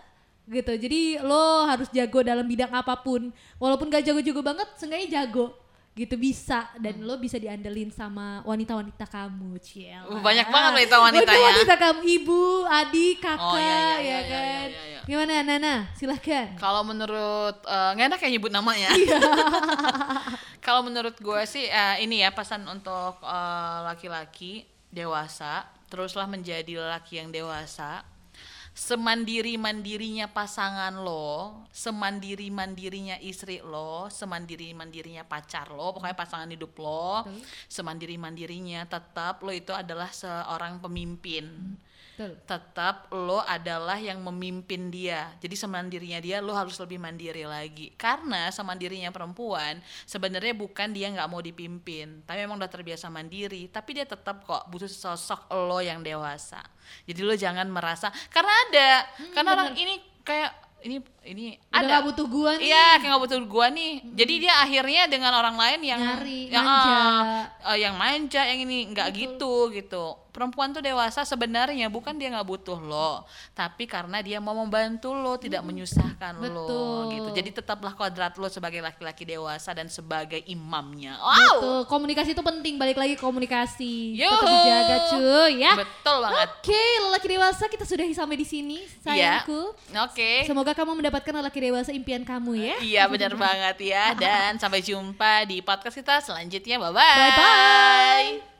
[SPEAKER 2] gitu. Jadi lo harus jago dalam bidang apa pun. Walaupun gak jago-jago banget seenggaknya jago gitu bisa dan lo bisa diandelin sama wanita-wanita kamu ciel
[SPEAKER 1] Uh, banyak banget wanita-wanitanya.
[SPEAKER 2] wanita kamu ibu adik kakak
[SPEAKER 1] Oh, iya, iya,
[SPEAKER 2] ya
[SPEAKER 1] iya,
[SPEAKER 2] kan
[SPEAKER 1] iya, iya, iya.
[SPEAKER 2] gimana Nana silahkan
[SPEAKER 1] Kalau menurut eh, nggak enak ya nyebut namanya.
[SPEAKER 2] Iya.
[SPEAKER 1] Kalau menurut gue sih eh, ini ya pesan untuk eh, laki-laki dewasa, teruslah menjadi lelaki yang dewasa. Semandiri mandirinya pasangan lo, semandiri mandirinya istri lo, semandiri mandirinya pacar lo, pokoknya pasangan hidup lo, semandiri mandirinya tetap lo itu adalah seorang pemimpin
[SPEAKER 2] Betul.
[SPEAKER 1] tetap lo adalah yang memimpin dia. Jadi semandirinya dia lo harus lebih mandiri lagi. Karena semandirinya perempuan sebenarnya bukan dia nggak mau dipimpin, tapi memang udah terbiasa mandiri. Tapi dia tetap kok butuh sosok lo yang dewasa. Jadi lo jangan merasa karena ada, karena orang ini kayak ini ini
[SPEAKER 2] Udah
[SPEAKER 1] ada
[SPEAKER 2] gak butuh gua nih.
[SPEAKER 1] Iya, kayak nggak butuh gua nih. Jadi dia akhirnya dengan orang lain yang
[SPEAKER 2] Nyari,
[SPEAKER 1] ya,
[SPEAKER 2] manja.
[SPEAKER 1] eh, yang manja, yang ini nggak gitu gitu. Perempuan tuh dewasa sebenarnya bukan dia nggak butuh lo, tapi karena dia mau membantu lo, tidak menyusahkan lo
[SPEAKER 2] Betul.
[SPEAKER 1] gitu. Jadi tetaplah kodrat lo sebagai laki-laki dewasa dan sebagai imamnya.
[SPEAKER 2] Betul.
[SPEAKER 1] Wow.
[SPEAKER 2] Komunikasi itu penting. Balik lagi komunikasi.
[SPEAKER 1] Yuhu.
[SPEAKER 2] Tetap dijaga cuy ya.
[SPEAKER 1] Betul banget.
[SPEAKER 2] Oke, lelaki dewasa kita sudahi sampai di sini,
[SPEAKER 1] Iya.
[SPEAKER 2] sayangku.
[SPEAKER 1] Oke.
[SPEAKER 2] Semoga kamu mendapatkan lelaki dewasa impian kamu ya.
[SPEAKER 1] Iya benar banget ya dan sampai jumpa di podcast kita selanjutnya. Bye
[SPEAKER 2] Bye bye.